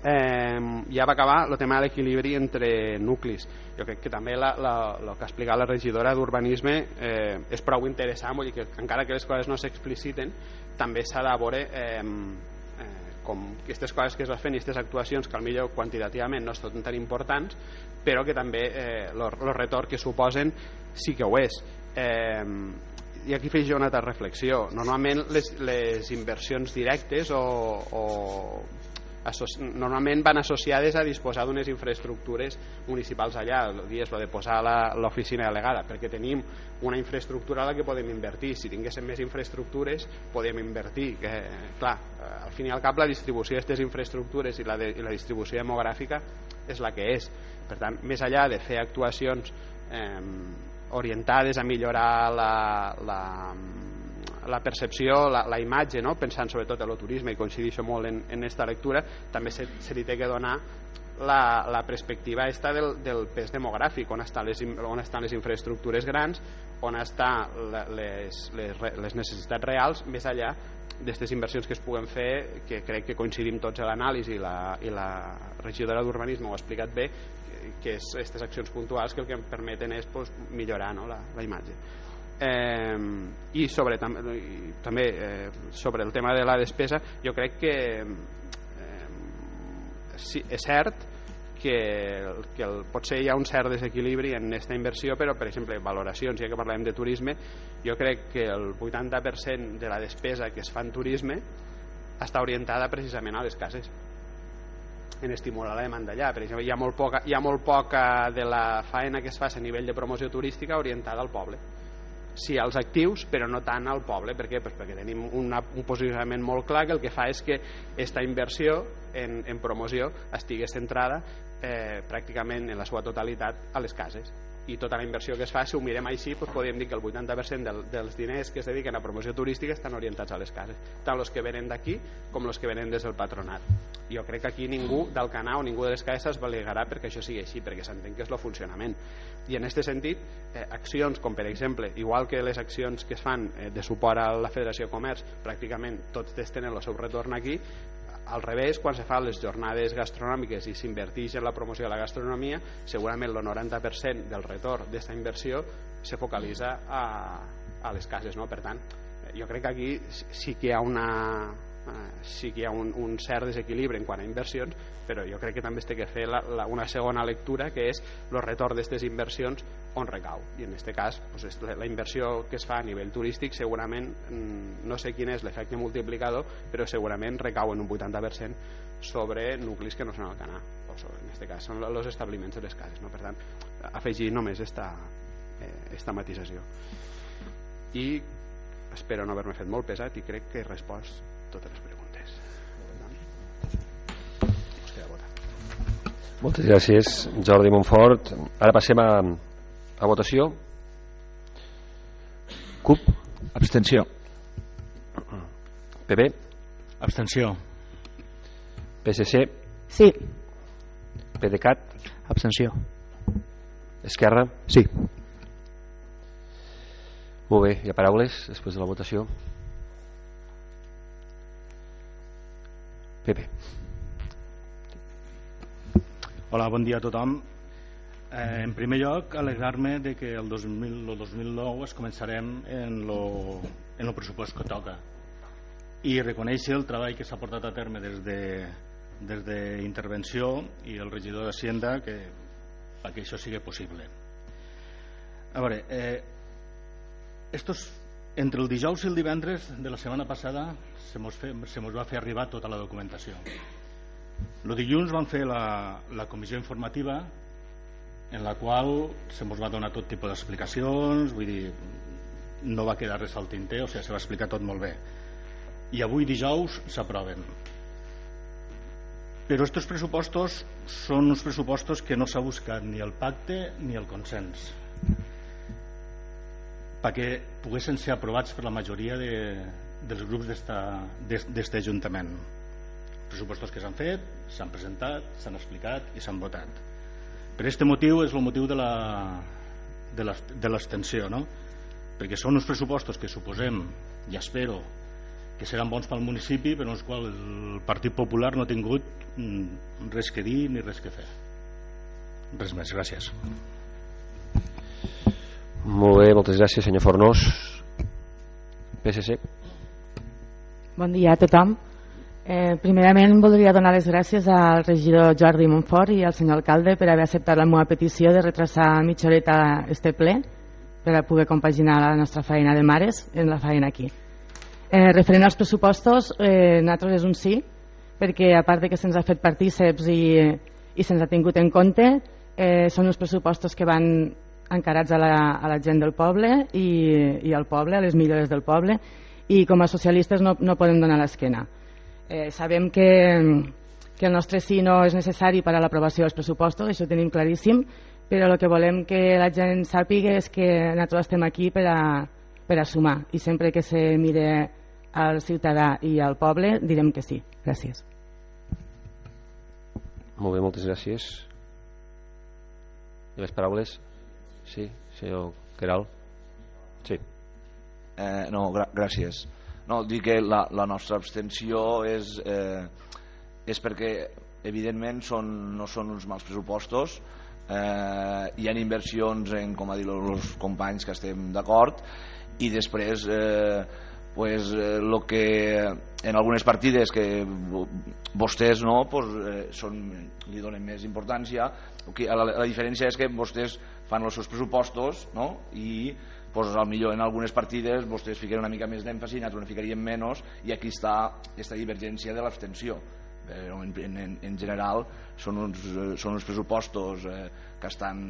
[SPEAKER 2] eh, ja va acabar el tema de l'equilibri entre nuclis. Jo crec que també la, la, el que ha explicat la regidora d'urbanisme eh, és prou interessant vull dir que encara que les coses no s'expliciten també s'ha de veure eh, eh, com aquestes coses que es van fent i aquestes actuacions que millor quantitativament no són tan importants però que també el eh, retorn que suposen sí que ho és. Eh, i aquí feix jo una altra reflexió. Normalment les, les inversions directes o, o normalment van associades a disposar d'unes infraestructures municipals allà, és lo de posar l'oficina delegada, perquè tenim una infraestructura a la que podem invertir. Si tinguéssim més infraestructures, podem invertir. Que, clar, al fin i al cap la distribució d'aquestes infraestructures i la, de, i la distribució demogràfica és la que és. Per tant, més enllà de fer actuacions eh, orientades a millorar la, la, la percepció, la, la imatge, no? pensant sobretot en el turisme i coincidixo molt en, en esta lectura, també se, se li té que donar la, la perspectiva esta del, del pes demogràfic, on estan les, on estan les infraestructures grans, on estan les, les, les necessitats reals, més allà d'aquestes inversions que es puguen fer, que crec que coincidim tots a l'anàlisi i, la, i la regidora d'Urbanisme ho ha explicat bé, que és aquestes accions puntuals que el que em permeten és pues, millorar no, la, la imatge eh, i sobre tam i també eh, sobre el tema de la despesa jo crec que eh, sí, és cert que, que el, potser hi ha un cert desequilibri en aquesta inversió però per exemple valoracions, ja que parlem de turisme jo crec que el 80% de la despesa que es fa en turisme està orientada precisament a les cases en estimular la demanda allà. Per exemple, hi ha molt poca, hi ha molt poca de la faena que es fa a nivell de promoció turística orientada al poble sí als actius però no tant al poble per què? Pues perquè tenim una, un posicionament molt clar que el que fa és que aquesta inversió en, en promoció estigui centrada eh, pràcticament en la seva totalitat a les cases i tota la inversió que es fa, si ho mirem així doncs podríem dir que el 80% del, dels diners que es dediquen a promoció turística estan orientats a les cases tant els que venen d'aquí com els que venen des del patronat. Jo crec que aquí ningú del canal o ningú de les cases es validarà perquè això sigui així perquè s'entén que és el funcionament. I en aquest sentit, eh, accions com per exemple igual que les accions que es fan eh, de suport a la Federació de Comerç pràcticament tots tenen el seu retorn aquí al revés, quan se fan les jornades gastronòmiques i s'inverteix en la promoció de la gastronomia, segurament el 90% del retorn d'aquesta inversió se focalitza a, a les cases. No? Per tant, jo crec que aquí sí que hi ha una, sí que hi ha un, un cert desequilibri en quant a inversions, però jo crec que també es té que fer la, la, una segona lectura que és el retorn d'aquestes inversions on recau. I en aquest cas, pues, la inversió que es fa a nivell turístic segurament, mm, no sé quin és l'efecte multiplicador, però segurament recau en un 80% sobre nuclis que no són al canà, o sobre, en aquest cas són els establiments de les cases. No? Per tant, afegir només esta, eh, esta matisació. I espero no haver-me fet molt pesat i crec que he respost totes les preguntes.
[SPEAKER 1] Moltes gràcies, Jordi Montfort. Ara passem a, a votació. CUP.
[SPEAKER 7] Abstenció.
[SPEAKER 1] PP.
[SPEAKER 7] Abstenció.
[SPEAKER 1] PSC.
[SPEAKER 8] Sí.
[SPEAKER 1] PDeCAT.
[SPEAKER 4] Abstenció.
[SPEAKER 1] Esquerra.
[SPEAKER 7] Sí.
[SPEAKER 1] Molt bé, hi ha paraules després de la votació? Pepe.
[SPEAKER 7] Hola, bon dia a tothom. Eh, en primer lloc, alegrar-me de que el, 2000, el 2009 es començarem en lo, en lo pressupost que toca i reconèixer el treball que s'ha portat a terme des de des d'intervenció i el regidor d'Hacienda que, perquè això sigui possible. A veure, eh, estos entre el dijous i el divendres de la setmana passada se mos, fe, se mos va fer arribar tota la documentació. El dilluns vam fer la, la comissió informativa en la qual se mos va donar tot tipus d'explicacions, vull dir, no va quedar res al tinter, o sigui, se va explicar tot molt bé. I avui dijous s'aproven. Però aquests pressupostos són uns pressupostos que no s'ha buscat ni el pacte ni el consens perquè poguessin ser aprovats per la majoria de, dels grups d'aquest Ajuntament. Pressupostos que s'han fet, s'han presentat, s'han explicat i s'han votat. Per aquest motiu és el motiu de l'extensió, no? perquè són uns pressupostos que suposem, i espero, que seran bons pel municipi, però en els quals el Partit Popular no ha tingut mm, res que dir ni res que fer. Res més, gràcies.
[SPEAKER 1] Molt bé, moltes gràcies, senyor Fornós. PSC.
[SPEAKER 8] Bon dia a tothom. Eh, primerament voldria donar les gràcies al regidor Jordi Montfort i al senyor alcalde per haver acceptat la meva petició de retrasar mitja horeta este ple per a poder compaginar la nostra feina de mares en la feina aquí. Eh, referent als pressupostos, eh, nosaltres és un sí, perquè a part de que se'ns ha fet partíceps i, i se'ns ha tingut en compte, eh, són uns pressupostos que van encarats a la, a la gent del poble i, i al poble, a les millores del poble, i com a socialistes no, no podem donar l'esquena. Eh, sabem que, que el nostre sí no és necessari per a l'aprovació dels pressupostos, això ho tenim claríssim, però el que volem que la gent sàpiga és que nosaltres estem aquí per a, per a sumar i sempre que se mire al ciutadà i al poble direm que sí. Gràcies.
[SPEAKER 1] Molt bé, moltes gràcies. I les paraules? Sí, senyor Queral. Sí.
[SPEAKER 3] Eh, no, gràcies. No, dir que la, la nostra abstenció és, eh, és perquè evidentment són, no són uns mals pressupostos eh, hi ha inversions en, com ha dit els companys que estem d'acord i després eh, pues, eh, lo que en algunes partides que vostès no, pues, eh, són, li donen més importància la, la diferència és que vostès fan els seus pressupostos no? i pues, al millor en algunes partides vostès fiquen una mica més d'èmfasi nosaltres ficaríem menys i aquí està aquesta divergència de l'abstenció. En, en, en general són uns, són uns pressupostos eh, que estan,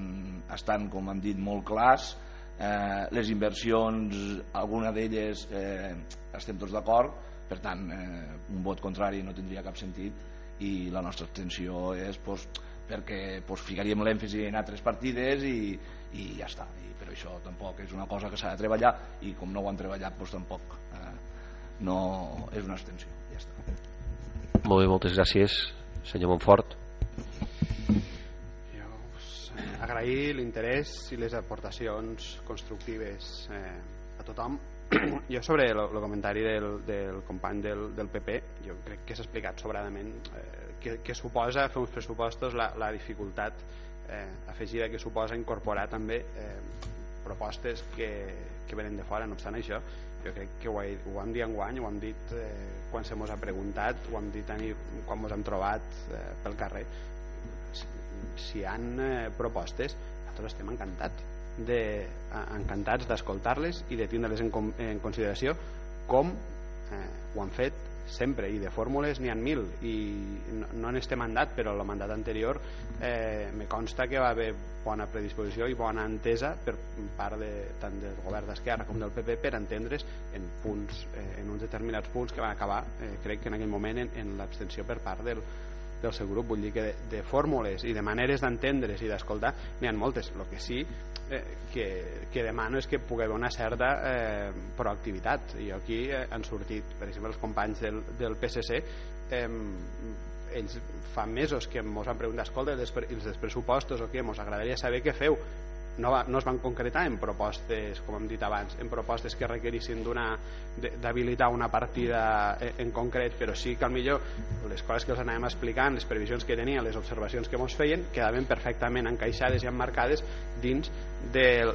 [SPEAKER 3] estan, com hem dit, molt clars. Eh, les inversions, alguna d'elles eh, estem tots d'acord. Per tant eh, un vot contrari no tindria cap sentit i la nostra abstenció és pues, perquè pues, ficaríem l'èmfasi en altres partides i, i ja està. I per això tampoc és una cosa que s'ha de treballar i com no ho han treballat pues, tampoc eh, no és una abstenció. Ja està.
[SPEAKER 1] Molt bé, moltes gràcies senyor Montfort.
[SPEAKER 2] Jo, pues, agrair l'interès i les aportacions constructives eh, a tothom. Jo sobre el, el comentari del, del company del, del PP jo crec que s'ha explicat sobradament eh, que, que suposa fer uns pressupostos la, la dificultat eh, afegida que suposa incorporar també eh, propostes que, que venen de fora. No obstant això jo crec que ho, he, ho hem dit enguany ho hem dit eh, quan se mos ha preguntat ho hem dit tenir, quan mos hem trobat eh, pel carrer si, si hi han eh, propostes nosaltres estem encantats de, encantats d'escoltar-les i de tindre-les en, en consideració com eh, ho han fet sempre i de fórmules n'hi ha mil i no, no en este mandat però el mandat anterior eh, me consta que va haver bona predisposició i bona entesa per part de, tant del govern d'Esquerra com del PP per entendre's en punts eh, en uns determinats punts que van acabar eh, crec que en aquell moment en, en l'abstenció per part del, del seu grup. Vull dir que de, de fórmules i de maneres d'entendre's i d'escoltar n'hi ha moltes. El que sí eh, que, que demano és que pugui haver una certa eh, proactivitat. I aquí eh, han sortit per exemple els companys del, del PSC eh, ells fa mesos que ens han preguntat escolta, els, els pressupostos o què, ens agradaria saber què feu. No, va, no es van concretar en propostes, com hem dit abans, en propostes que requerissin d'habilitar una partida en, en concret, però sí que al millor les coses que els anàvem explicant, les previsions que tenia, les observacions que ens feien, quedaven perfectament encaixades i emmarcades dins de,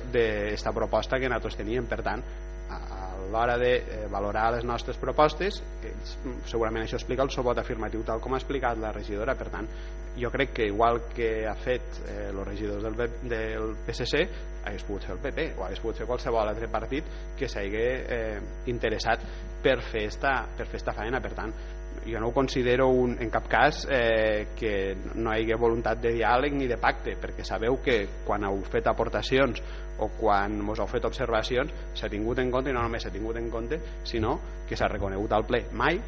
[SPEAKER 2] proposta que nosaltres teníem. Per tant, a l'hora de eh, valorar les nostres propostes ells, segurament això explica el seu vot afirmatiu tal com ha explicat la regidora per tant jo crec que igual que ha fet eh, els regidors del, del PSC hagués pogut fer el PP o hagués pogut fer qualsevol altre partit que s'hagi eh, interessat per fer, esta, per fer esta feina per tant jo no ho considero un, en cap cas eh, que no hi hagi voluntat de diàleg ni de pacte perquè sabeu que quan heu fet aportacions o quan us heu fet observacions s'ha tingut en compte i no només s'ha tingut en compte sinó que s'ha reconegut al ple. Mai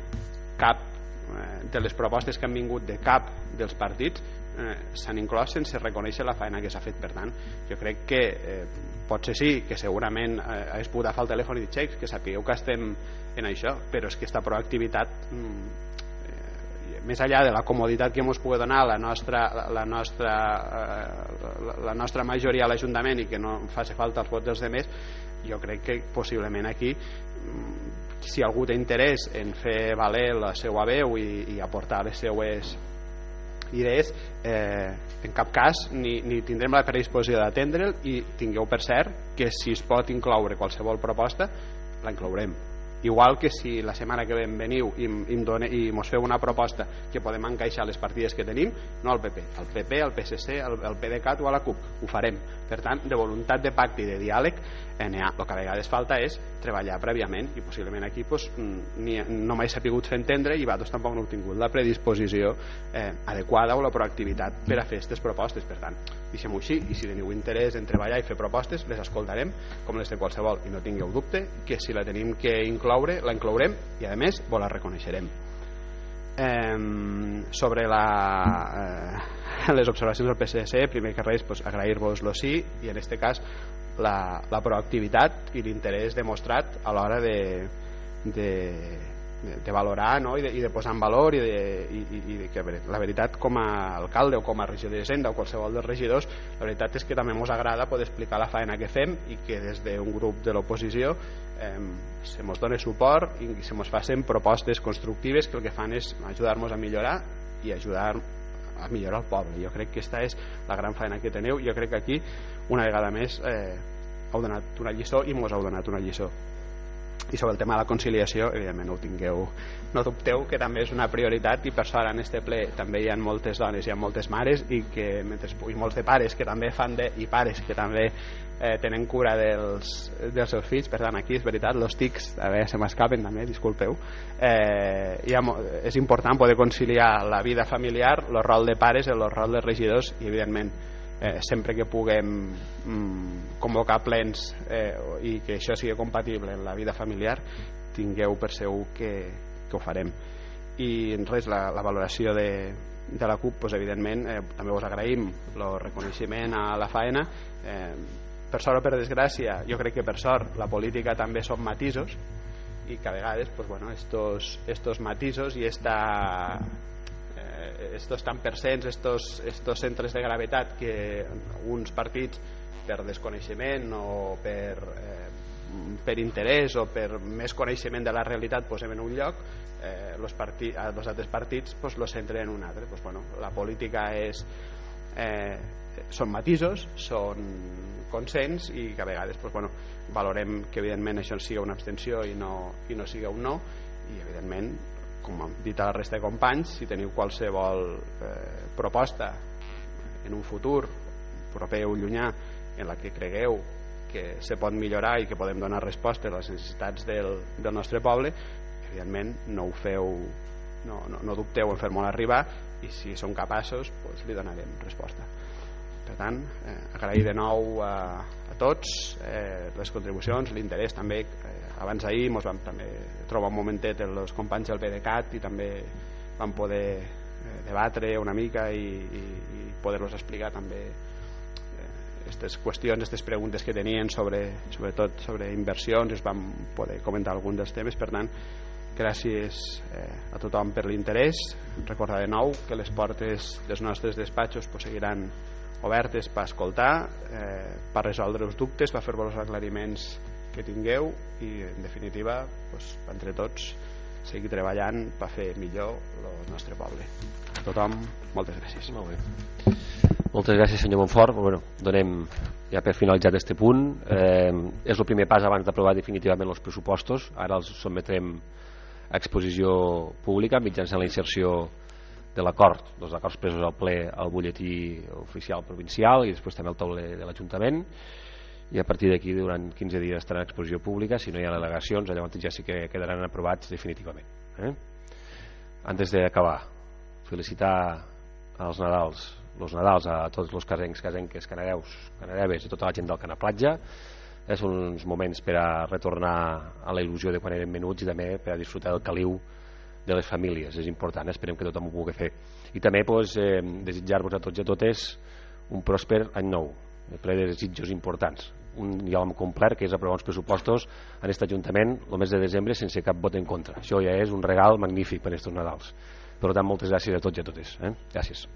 [SPEAKER 2] cap eh, de les propostes que han vingut de cap dels partits eh, s'han inclòs sense reconèixer la feina que s'ha fet. Per tant jo crec que eh, pot ser sí que segurament eh, hagués pogut agafar el telèfon i dir que sapigueu que estem en això però és que aquesta proactivitat mm, més allà de la comoditat que ens pugui donar la nostra, la nostra, eh, la nostra majoria a l'Ajuntament i que no faci falta els vots dels demés, jo crec que possiblement aquí mm, si algú té interès en fer valer la seva veu i, i aportar les seues idees eh, en cap cas ni, ni tindrem la predisposició d'atendre'l i tingueu per cert que si es pot incloure qualsevol proposta la inclourem igual que si la setmana que ven veniu i, i, done, i mos feu una proposta que podem encaixar les partides que tenim no al PP, al PP, al PSC al, al PDeCAT o a la CUP, ho farem. Per tant, de voluntat de pacte i de diàleg ha. el que a vegades falta és treballar prèviament i possiblement aquí pues, ni, no m'he sapigut fer entendre i vosaltres tampoc no heu tingut la predisposició eh, adequada o la proactivitat per a fer aquestes propostes per tant, deixem-ho així i si teniu interès en treballar i fer propostes les escoltarem com les de qualsevol i no tingueu dubte que si la tenim que incloure la inclourem i a més vos la reconeixerem eh, sobre la, eh, les observacions del PSC primer que res pues, agrair-vos lo sí i en aquest cas la, la proactivitat i l'interès demostrat a l'hora de, de, de, valorar no? I, de, i de posar en valor i, de, i, i, de que la veritat com a alcalde o com a regidor d'Hisenda o qualsevol dels regidors la veritat és que també ens agrada poder explicar la feina que fem i que des d'un grup de l'oposició eh, se mos dona suport i se mos facin propostes constructives que el que fan és ajudar-nos a millorar i ajudar a millorar el poble jo crec que aquesta és la gran feina que teniu jo crec que aquí una vegada més eh, heu donat una lliçó i mos heu donat una lliçó. I sobre el tema de la conciliació evidentment no ho tingueu no dubteu que també és una prioritat i per sort en este ple també hi ha moltes dones hi ha moltes mares i, que, mentre, i molts de pares que també fan de, i pares que també eh, tenen cura dels, dels seus fills. Per tant aquí és veritat, els tics a veure, se m'escapen també, disculpeu. Eh, ha, és important poder conciliar la vida familiar, el rol de pares el rol de regidors i evidentment eh, sempre que puguem mm, convocar plens eh, i que això sigui compatible en la vida familiar tingueu per segur que, que ho farem. I res, la, la valoració de, de la CUP pues, evidentment eh, també us agraïm el reconeixement a la faena. Eh, per sort o per desgràcia jo crec que per sort la política també són matisos i que a vegades pues, bueno, estos, estos matisos i esta eh, estos tan percents, estos, estos centres de gravetat que uns partits per desconeixement o per, eh, per interès o per més coneixement de la realitat posem en un lloc eh, los, partits, els altres partits pues, los centren en un altre. Pues, bueno, la política és eh, són matisos són consens i que a vegades pues, bueno, valorem que evidentment això sigui una abstenció i no, i no sigui un no i evidentment com hem dit a la resta de companys si teniu qualsevol eh, proposta en un futur proper o llunyà en la que cregueu que se pot millorar i que podem donar resposta a les necessitats del, del nostre poble evidentment no ho feu no, no, no dubteu en fer-me arribar i si som capaços doncs li donarem resposta. Per tant, eh, agrair de nou a, a tots eh, les contribucions, l'interès també eh, abans ahir ens vam també trobar un momentet els companys del PDeCAT i també vam poder eh, debatre una mica i, i, i poder-los explicar també aquestes qüestions, aquestes preguntes que tenien sobre, sobretot sobre inversions, es vam poder comentar alguns dels temes, per tant, gràcies eh, a tothom per l'interès, recordar de nou que les portes dels nostres despatxos pues, seguiran obertes per escoltar, eh, per resoldre els dubtes, per fer-vos aclariments que tingueu i en definitiva pues, entre tots seguir treballant per fer millor el nostre poble. A tothom, moltes gràcies.
[SPEAKER 1] Molt bé. Moltes gràcies senyor Montfort. Bueno, donem ja per finalitzat este punt. Eh, és el primer pas abans d'aprovar definitivament els pressupostos. Ara els sotmetrem a exposició pública mitjançant la inserció de l'acord, dels acords presos al ple al butlletí oficial provincial i després també al tauler de l'Ajuntament i a partir d'aquí durant 15 dies estarà en exposició pública. Si no hi ha delegacions llavors ja sí que quedaran aprovats definitivament eh? antes d'acabar felicitar als Nadals els Nadals a tots els casencs, casenques, canadeus, canadeves i tota la gent del Canaplatja és uns moments per a retornar a la il·lusió de quan érem menuts i també per a disfrutar del caliu de les famílies, és important, esperem que tothom ho pugui fer. I també pues, eh, desitjar-vos a tots i a totes un pròsper any nou ple de desitjos importants un ja l'hem complert, que és aprovar uns pressupostos en aquest Ajuntament el mes de desembre sense cap vot en contra. Això ja és un regal magnífic per aquests Nadals. Per tant, moltes gràcies a tots i a totes. Eh? Gràcies.